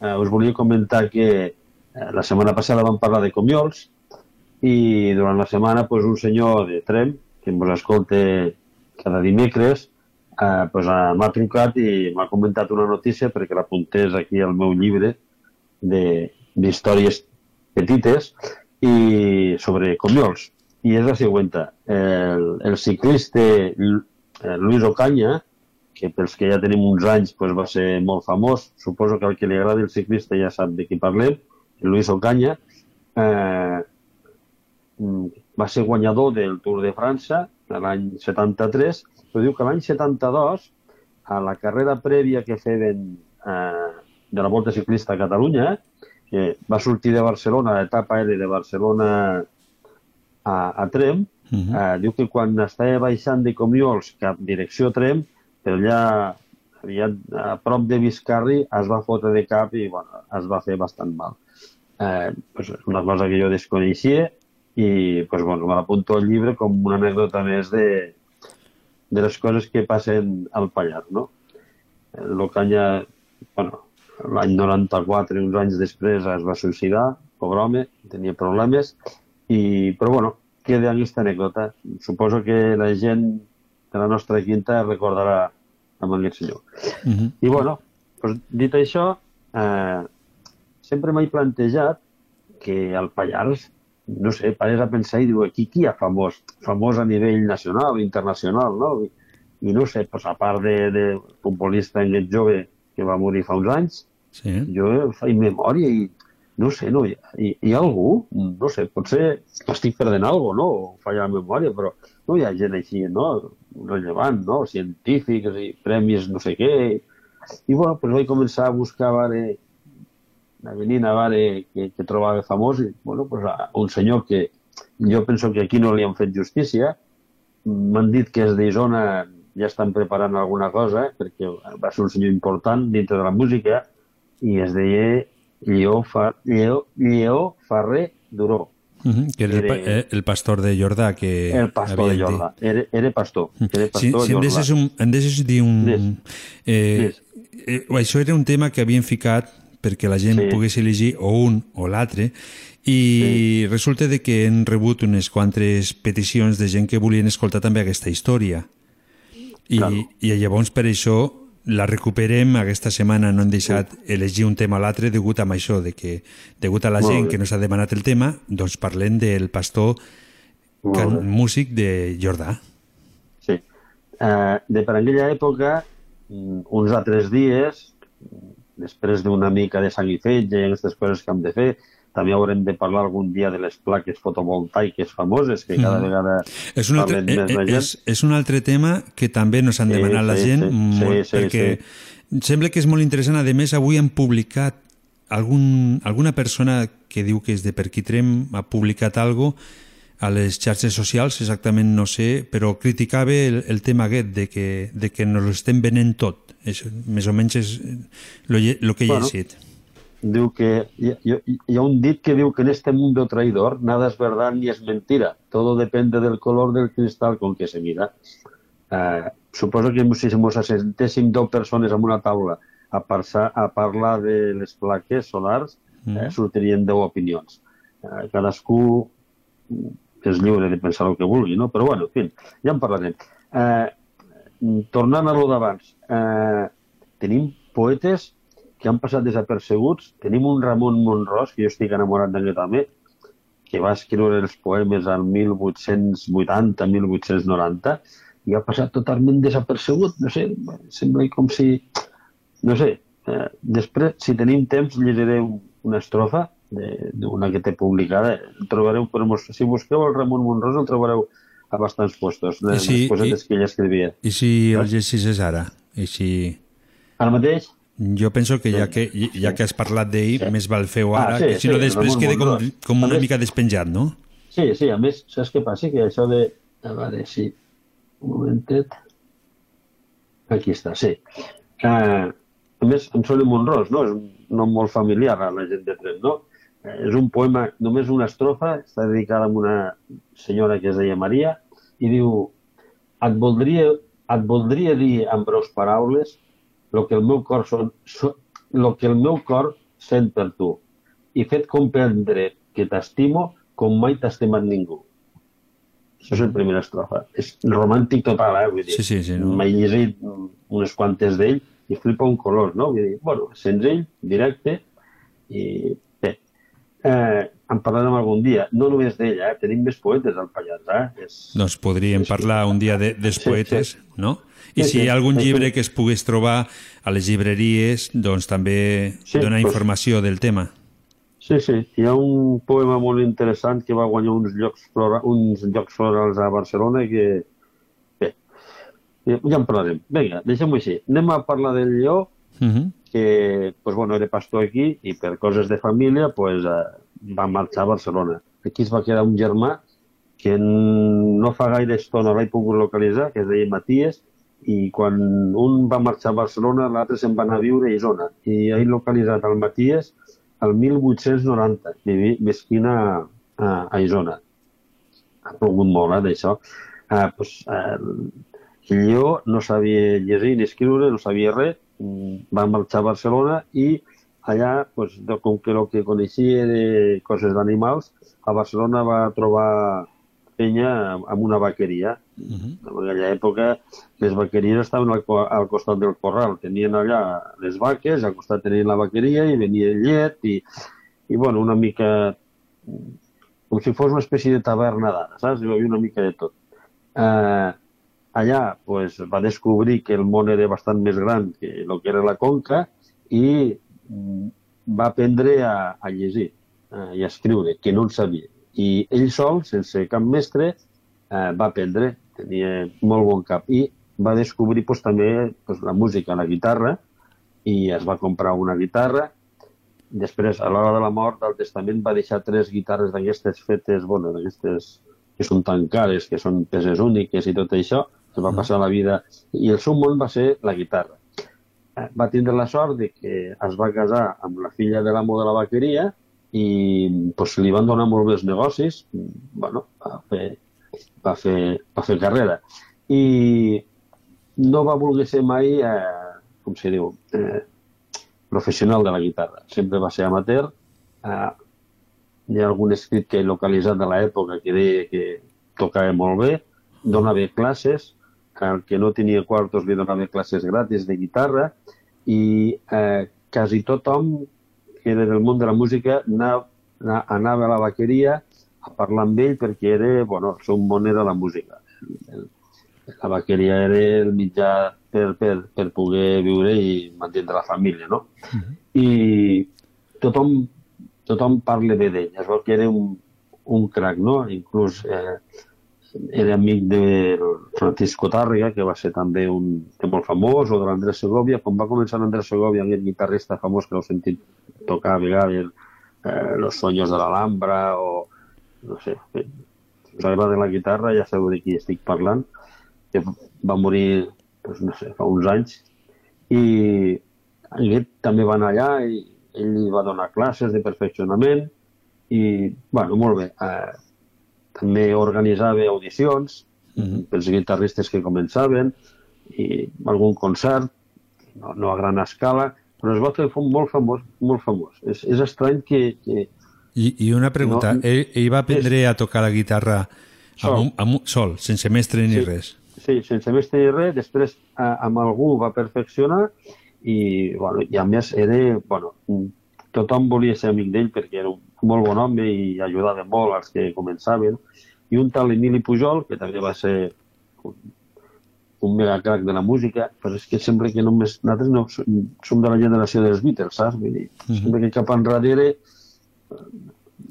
eh, us volia comentar que eh, la setmana passada vam parlar de comiols i durant la setmana pues, un senyor de Trem, que ens escolta cada dimecres, eh, pues, eh, m'ha trucat i m'ha comentat una notícia perquè l'apuntés aquí al meu llibre de- d'històries petites i sobre comiols. I és la següent. El, el ciclista eh, Luis Ocaña, que pels que ja tenim uns anys pues, va ser molt famós, suposo que al que li agrada el ciclista ja sap de qui parlem, el Luis Ocaña, eh, mm, va ser guanyador del Tour de França l'any 73, però diu que l'any 72, a la carrera prèvia que feien eh, de la Volta Ciclista a Catalunya, que va sortir de Barcelona, l'etapa aèria de Barcelona a, a Trem, uh -huh. eh, diu que quan estava baixant de Comiols cap direcció Trem, per allà aviat, a prop de Viscarri es va fotre de cap i bueno, es va fer bastant mal. Eh, pues, una cosa que jo desconeixia i pues, bueno, me l'apunto al llibre com una anècdota més de, de les coses que passen al Pallars, no? L'Ocanya, bueno, l'any 94, uns anys després, es va suïcidar, pobre home, tenia problemes, i, però bueno, queda aquesta anècdota. Suposo que la gent de la nostra quinta recordarà amb aquest senyor. Uh -huh. I bueno, doncs, dit això, eh, sempre m'he plantejat que al Pallars, no sé, pares a pensar i diu, aquí qui hi ha famós? Famós a nivell nacional, internacional, no? I, i no sé, doncs, a part de, de futbolista aquest jove que va morir fa uns anys, sí. jo faig memòria i no sé, no, hi, hi, hi ha algú? No sé, potser estic perdent alguna no? O falla la memòria, però no hi ha gent així, no? Rellevant, no? Científics i premis no sé què. I, bueno, doncs vaig començar a buscar a veure, a venir a veure que, que trobava famós i, bueno, pues, a un senyor que jo penso que aquí no li han fet justícia. M'han dit que és d'Isona ja estan preparant alguna cosa, perquè va ser un senyor important dintre de la música, i es deia Lleó, Fa, Lleó, Lleó Ferrer Duró. Uh -huh, que era el, pa- eh, el pastor de Jordà que El pastor de. Jordà. Era, era pastor. Era pastor Si, de si em deixes, un, em deixes dir un... Eh, eh, això era un tema que havien ficat perquè la gent Sí. pogués elegir o un o l'altre i resulta de que hem rebut unes quantes peticions de gent que volien escoltar també aquesta història i, i llavors per això la recuperem. Aquesta setmana no hem deixat elegir un tema a l'altre degut a això, de que degut a la gent que nos ha demanat el tema doncs parlem del pastor can, músic de Jordà. Eh, de per aquella època, mm, uns altres dies, després d'una mica de sang i fetge i aquestes coses que hem de fer, també haurem de parlar algun dia de les plaques fotovoltaiques famoses, que cada Mhm. vegada És un, altre, més la eh, gent. és, és un altre tema que també nos han Sí, demanat la sí, gent, sí, molt, sí, sí, perquè sembla que és molt interessant. A més, avui han publicat algun, alguna persona que diu que és de Perquitrem ha publicat algo a les xarxes socials, exactament no sé, però criticava el, el tema aquest de que, de que nos lo estem venent tot. És, més o menys és lo que he Bueno. llegit. Diu que hi, hi, hi ha un dit que diu que en este mundo traidor nada es verdad ni es mentira. Todo depende del color del cristal con que se mira. Eh, suposo que si ens assentéssim deu persones en una taula a, passar, a parlar de les plaques solars, eh, Mm. sortirien deu opinions. Eh, cadascú mm, és lliure de pensar el que vulgui, no? Però bueno, en fi, ja en parlarem. Eh, tornant a lo d'abans, eh, tenim poetes que han passat desapercebuts. Tenim un Ramon Monrós, que jo estic enamorat d'aquest home, que va escriure els poemes al 1880-1890 i ha passat totalment desapercebut. No sé, sembla com si... No sé, eh, després, si tenim temps, llegiré un- una estrofa de- d'una que té publicada. El trobareu, per, mos- si busqueu el Ramon Monrós, el trobareu a bastants puestos, de si- les cosetes i- que ell escrivia. I si el llegeixes ara? I si... Ara mateix? Jo penso que ja que, ja que has parlat d'ell, més val fer-ho Ah, ara, sí, que si no sí, després quede com, com una més- mica despenjat, no? Sí, sí, a més, saps què passa? Que això de... A veure, sí, un momentet. Aquí està, sí. Uh, a més, en Soli Monrós, no? És un nom molt familiar a la gent de Trent, no? És un poema, només una estrofa, està dedicada a una senyora que es deia Maria, i diu et voldria, et voldria dir amb breus paraules el que el meu cor son, so, lo que el meu cor sent per tu i fet comprendre que t'estimo com mai t'ha estimat ningú. Això és la primera estrofa. És romàntic total, eh? Vull dir, Sí, sí, sí, no? M'he llegit unes quantes d'ell i flipa un color, no? Vull dir, bueno, senzill, directe i. Eh, en parlarem algun dia. No només d'ella, eh? tenim més poetes al Pallars, eh? És... Doncs podríem parlar un dia de, dels Sí, poetes, sí. no? I Sí, si sí. hi ha algun Sí, sí. llibre que es pogués trobar a les llibreries, doncs també Sí, donar doncs- informació del tema. Sí, sí. Hi ha un poema molt interessant que va guanyar uns llocs, flora, uns llocs florals a Barcelona que... Bé, ja en parlarem. Vinga, deixem-ho així. Anem a parlar del lleó, Uh -huh. Que pues, bueno, era pastor aquí i per coses de família pues, eh, va marxar a Barcelona. Aquí es va quedar un germà que no fa gaire estona l'he pogut localitzar, que es deia Matías, i quan un va marxar a Barcelona, l'altre se'n va anar a viure a Isona. I he localitzat el Matías el 1890, vivi, visquint a, a, a Isona. Ha plogut molt, eh, d'això. Eh, pues, eh, Lleó no sabia llegir ni escriure, no sabia res, va marxar a Barcelona i allà, pues, de- com que el que coneixia de coses d'animals, a Barcelona va trobar penya amb una vaqueria. En aquella època les vaqueries estaven al, al costat del corral, tenien allà les vaques, al costat tenien la vaqueria i venia el llet i, i bueno, una mica com si fos una espècie de taverna d'ara, saps? Hi havia una mica de tot. Eh, allà pues, va descobrir que el món era bastant més gran que el que era la conca i mm, va aprendre a, a llegir eh, i a escriure, que no en sabia. I ell sol, sense cap mestre, eh, va aprendre, tenia molt bon cap i va descobrir pues, també pues, la música, la guitarra, i es va comprar una guitarra. Després, a l'hora de la mort, del testament va deixar tres guitarres d'aquestes fetes, bueno, d'aquestes que són tan cares, que són peces úniques i tot això, es va passar la vida... I el seu món va ser la guitarra. Eh, Va tindre la sort de que es va casar amb la filla de l'amo de la vaqueria i pues, li van donar molt els negocis, bueno, va fer, va fer, va fer carrera. I no va voler ser mai, eh, com se diu, eh, professional de la guitarra. Sempre va ser amateur. Eh, hi ha algun escrit que he localitzat de l'època que deia que tocava molt bé, donava classes, el que no tenia quartos li donava classes gratis de guitarra i eh, quasi tothom que era del món de la música anava, anava a la vaqueria a parlar amb ell perquè era, bueno, el seu món era la música. La vaqueria era el mitjà per, per, per poder viure i mantenir la família, no? I tothom, tothom parla bé d'ell. Es veu que era un, un crac, no? Inclús eh, era amic de Francisco Tàrrega, que va ser també un molt famós, o de l'Andrés Segovia. Quan va començar l'Andrés Segovia, aquest guitarrista famós que heu sentit tocar a vegades eh, Los sueños de l'Alhambra, o no sé, si us agrada la guitarra ja sabeu de qui estic parlant, que va morir, doncs, no sé, fa uns anys, i aquest també va anar allà i ell li va donar classes de perfeccionament i, bueno, molt bé. Eh, també organitzava audicions mm -hmm. pels guitarristes que començaven i algun concert, no, no a gran escala, però es va fer molt famós, molt famós. És, és estrany que, que... I, I una pregunta, no, ell, ell va aprendre és... a tocar la guitarra sol, amb, un, amb, un, sol sense mestre ni sí, res? Sí, sense mestre ni res, després eh, amb algú va perfeccionar i, bueno, i a més era, bueno, tothom volia ser amic d'ell perquè era un molt bon home i ajudava molt als que començaven. I un tal Emili Pujol, que també va ser un, un mega crack de la música, però és que sembla que només nosaltres no som, som de la generació dels Beatles, saps? Vull dir, Mhm. sembla que cap enrere,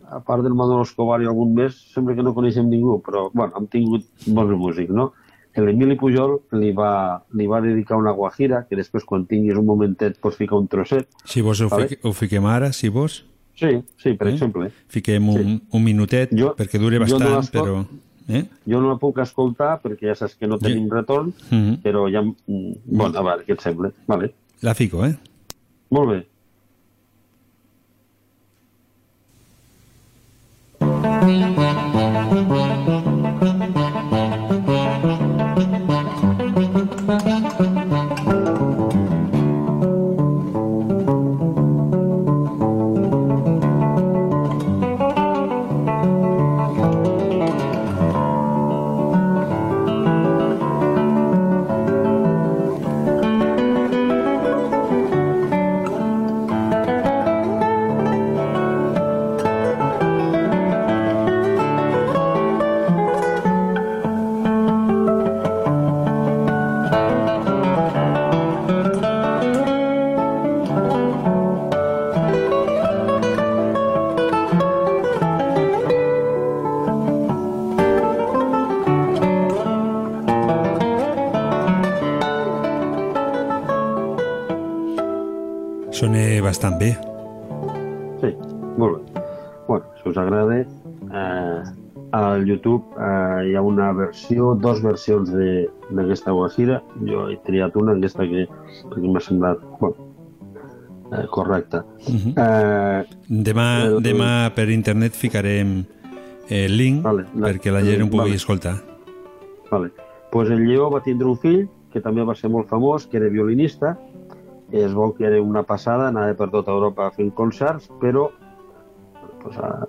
a part del Manolo Escobar i algun més, sembla que no coneixem ningú, però bueno, hem tingut bons músics, no? L'Emili Pujol li va, li va dedicar una guajira, que després quan tinguis un momentet pots ficar un trosset. Si vos ho, Vale. fique, ho fiquem ara, si vos... Sí, sí, per Eh? exemple. Fiquem un, un minutet, Jo- perquè dure jo no bastant, però... Eh? Jo no la puc escoltar perquè ja saps que no tenim retorn, Mhm. però ja... mm, Bueno, a veure, què et sembla? Vale. La fico, eh? Molt bé. Dos versions de- d'aquesta guajira. Jo he triat una, aquesta que, que m'ha semblat bueno, eh, correcta. Mhm. Eh, Demà, el- demà per internet ficarem el link Vale, la- perquè la gent ho pugui vale. escoltar. Vale. Pues el Lleó va tindre un fill que també va ser molt famós, que era violinista. Es veu que era una passada, anava per tota Europa fent concerts, però pues, ah,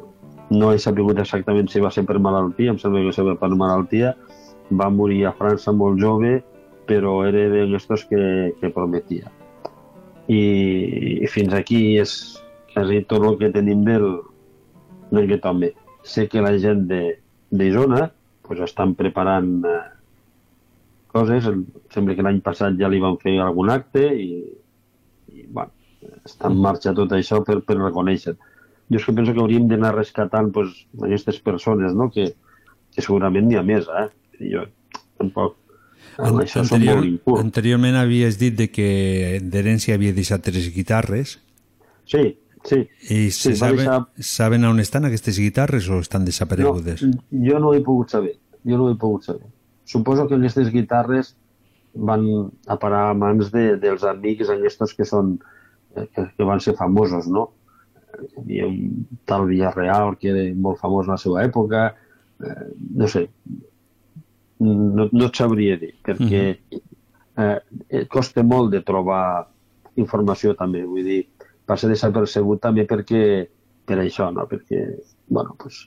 no he sabut exactament si va ser per malaltia, em sembla que va ser per malaltia. Va morir a França molt jove, però era d'aquestos que, que prometia. I, I fins aquí és quasi tot el que tenim del d'aquest home. Sé que la gent zona pues, estan preparant eh, coses. Em Sembla que l'any passat ja li van fer algun acte i, i bueno, està en marxa tot això per, per reconèixer. Jo és que penso que hauríem d'anar rescatant pues, aquestes persones, no? que, que segurament n'hi ha més. Eh? Jo tampoc... Amb això Anterior, anteriorment havies dit de que d'herència havia deixat tres guitarres. Sí, sí. I Sí, se va sabe, deixar- saben on estan aquestes guitarres o estan desaparegudes? No, jo no ho he pogut saber. Jo no ho he pogut saber. Suposo que aquestes guitarres van a parar a mans de, dels amics aquests que són eh, que, que van ser famosos, no? Hi havia un tal Villarreal que era molt famós en la seva època, eh, no sé, no, no et sabria dir, perquè eh, eh, costa molt de trobar informació també, vull dir, passa desapercebut també perquè per això, no? perquè, bueno, pues,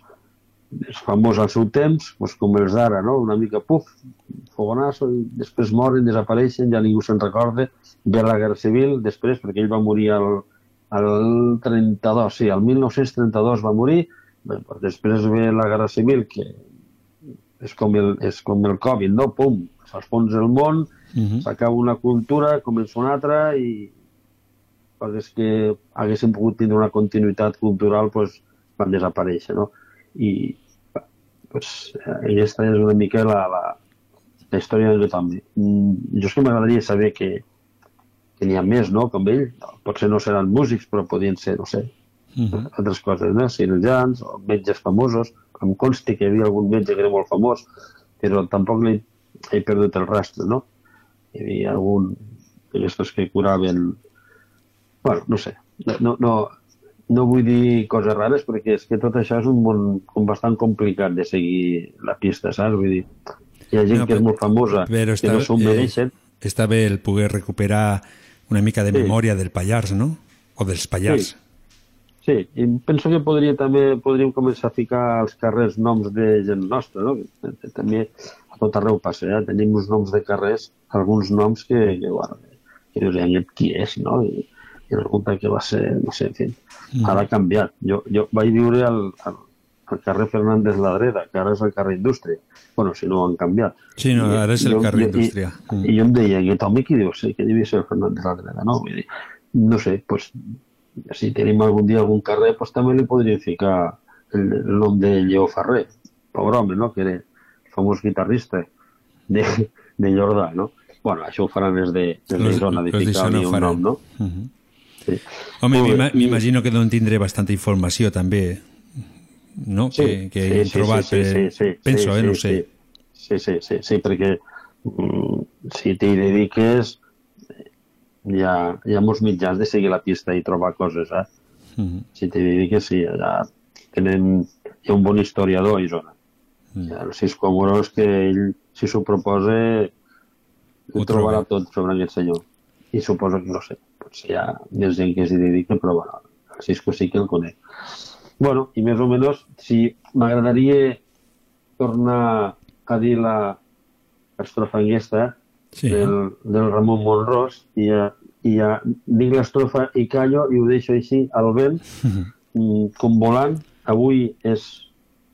és famós al seu temps, pues, com els d'ara, no? una mica puf, fogonasso, i després moren, desapareixen, ja ningú se'n recorda, ve la Guerra Civil, després, perquè ell va morir al, al 32, sí, al 1932 va morir, bé, després ve la Guerra Civil, que és com el, és com el Covid, no? Pum, s'esponsa el món, Mhm. s'acaba una cultura, comença una altra i coses que haguessin pogut tindre una continuïtat cultural pues, van desaparèixer, no? I pues, aquesta és una mica la, la, la història de tothom. Mm, jo és que m'agradaria saber que, que n'hi ha més, no?, com ell. Potser no seran músics, però podien ser, no sé, Mhm. altres coses, no? cirurgians o metges famosos. Em consti que hi havia algun metge que era molt famós, però tampoc li he perdut el rastre, no? Hi havia algun d'aquestos que curaven... Bueno, no sé, no, no, no vull dir coses rares perquè és que tot això és un món com bastant complicat de seguir la pista, saps? Vull dir, hi ha gent No, que és molt famosa, Però que està, no s'ho mereixen, eh, està bé el poder recuperar una mica de Sí. memòria del Pallars, no? O dels Pallars. Sí, i penso que podria també podríem començar a ficar als carrers noms de gent nostra, no? També a tot arreu passa, eh? Tenim uns noms de carrers, alguns noms que, que bueno, que dius, "Eh, qui és, no? I, i resulta que va ser, no sé, en fi, Mm. ara ha canviat. Jo, jo vaig viure al, al, al carrer Fernández Ladreda, que ara és el carrer Indústria. Bueno, si no ho han canviat. Sí, no, I- ara és el jo- carrer jo- Indústria. I, Mm. i jo em deia, aquest home qui deu ser? Que devia ser el Fernández Ladreda, no? Vull dir, no sé, pues, si tenim algun dia algun carrer, pues, també li podríem ficar el, el nom de Lleó Ferrer, pobre home, no?, que era el famós guitarrista de, de Jordà, no? Bueno, això ho faran de, els de Los- zona, de los de ficar-li un nom, no? Mhm. Sí. Home, m'imagino que deuen tindre bastanta informació també, no? que, que hagin trobat. eh, penso, sí, eh? No ho sí, sé. Sí, sí, sí, sí, perquè mm, si t'hi dediques eh, hi ha, hi ha molts mitjans de seguir la pista i trobar coses, eh? Mhm. Si t'hi dediques, sí, allà tenen, hi ha un bon historiador a Isona. Mm. Ha el Cisco Amorós que ell, si s'ho proposa, ho, Ho trobarà tot sobre aquest senyor. I suposo que, no sé, potser hi ha més gent que s'hi dedica, però bueno, el Cisco sí que el conec. Bueno, i més o menys, si m'agradaria tornar a dir la estrofa aquesta Sí. del, del Ramon Monrós i, ja, i ja dic l'estrofa i callo i ho deixo així al vent mm, com volant. Avui és,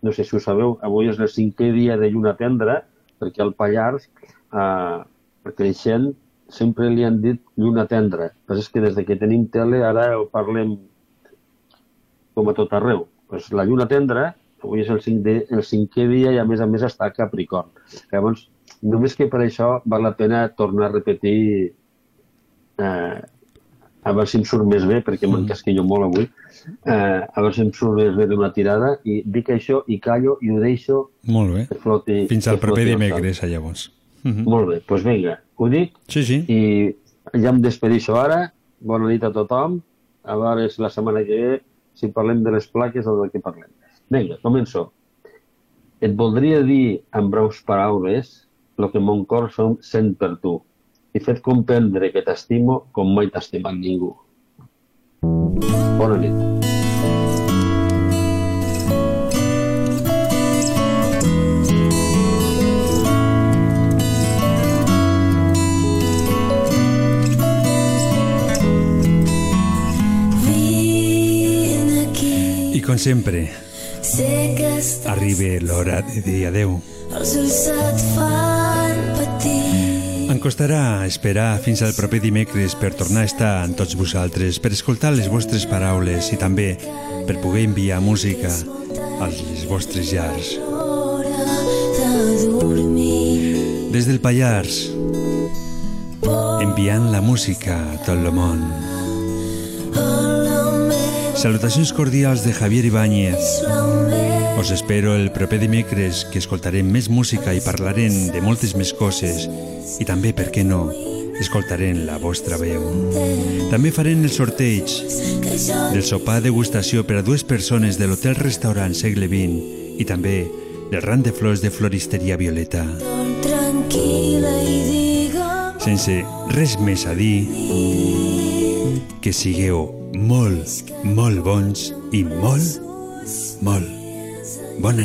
no sé si ho sabeu, avui és el cinquè dia de lluna tendra, perquè al Pallars, eh, creixent, sempre li han dit lluna tendra. Però és que des de que tenim tele ara ho parlem com a tot arreu. Pues la lluna tendra, avui és el, cinc de, el cinquè dia i a més a més està a Capricorn. Llavors, només que per això val la pena tornar a repetir eh, a veure si em surt més bé, perquè m'encasquillo molt avui, eh, a veure si em surt més bé d'una tirada, i dic això i callo i ho deixo Molt bé. que floti. Fins al proper dimecres, llavors. cel. Molt bé, doncs vinga, ho dic Sí, sí. i ja em despedixo ara. Bona nit a tothom. A veure si la setmana que ve si parlem de les plaques o del que parlem. Vinga, començo. Et voldria dir amb breus paraules el que mon cor som- sent per tu i fet comprendre que t'estimo com mai t'ha estimat ningú. Bona nit. I com sempre, arriba l'hora de dir adeu. els ulls et fan patir. Em costarà esperar fins al proper dimecres per tornar a estar amb tots vosaltres, per escoltar les vostres paraules i també per poder enviar música als vostres llars. Des del Pallars, enviant la música a tot el món. Salutacions cordials de Javier Ibáñez. Us espero el proper dimecres que escoltarem més música i parlarem de moltes més coses i també, per què no, escoltarem la vostra veu. També farem el sorteig del sopar degustació per a dues persones de l'hotel-restaurant Segle XX i també del ram de flors de Floristeria Violeta. Sense res més a dir, que sigueu molt, molt bons i molt, molt bona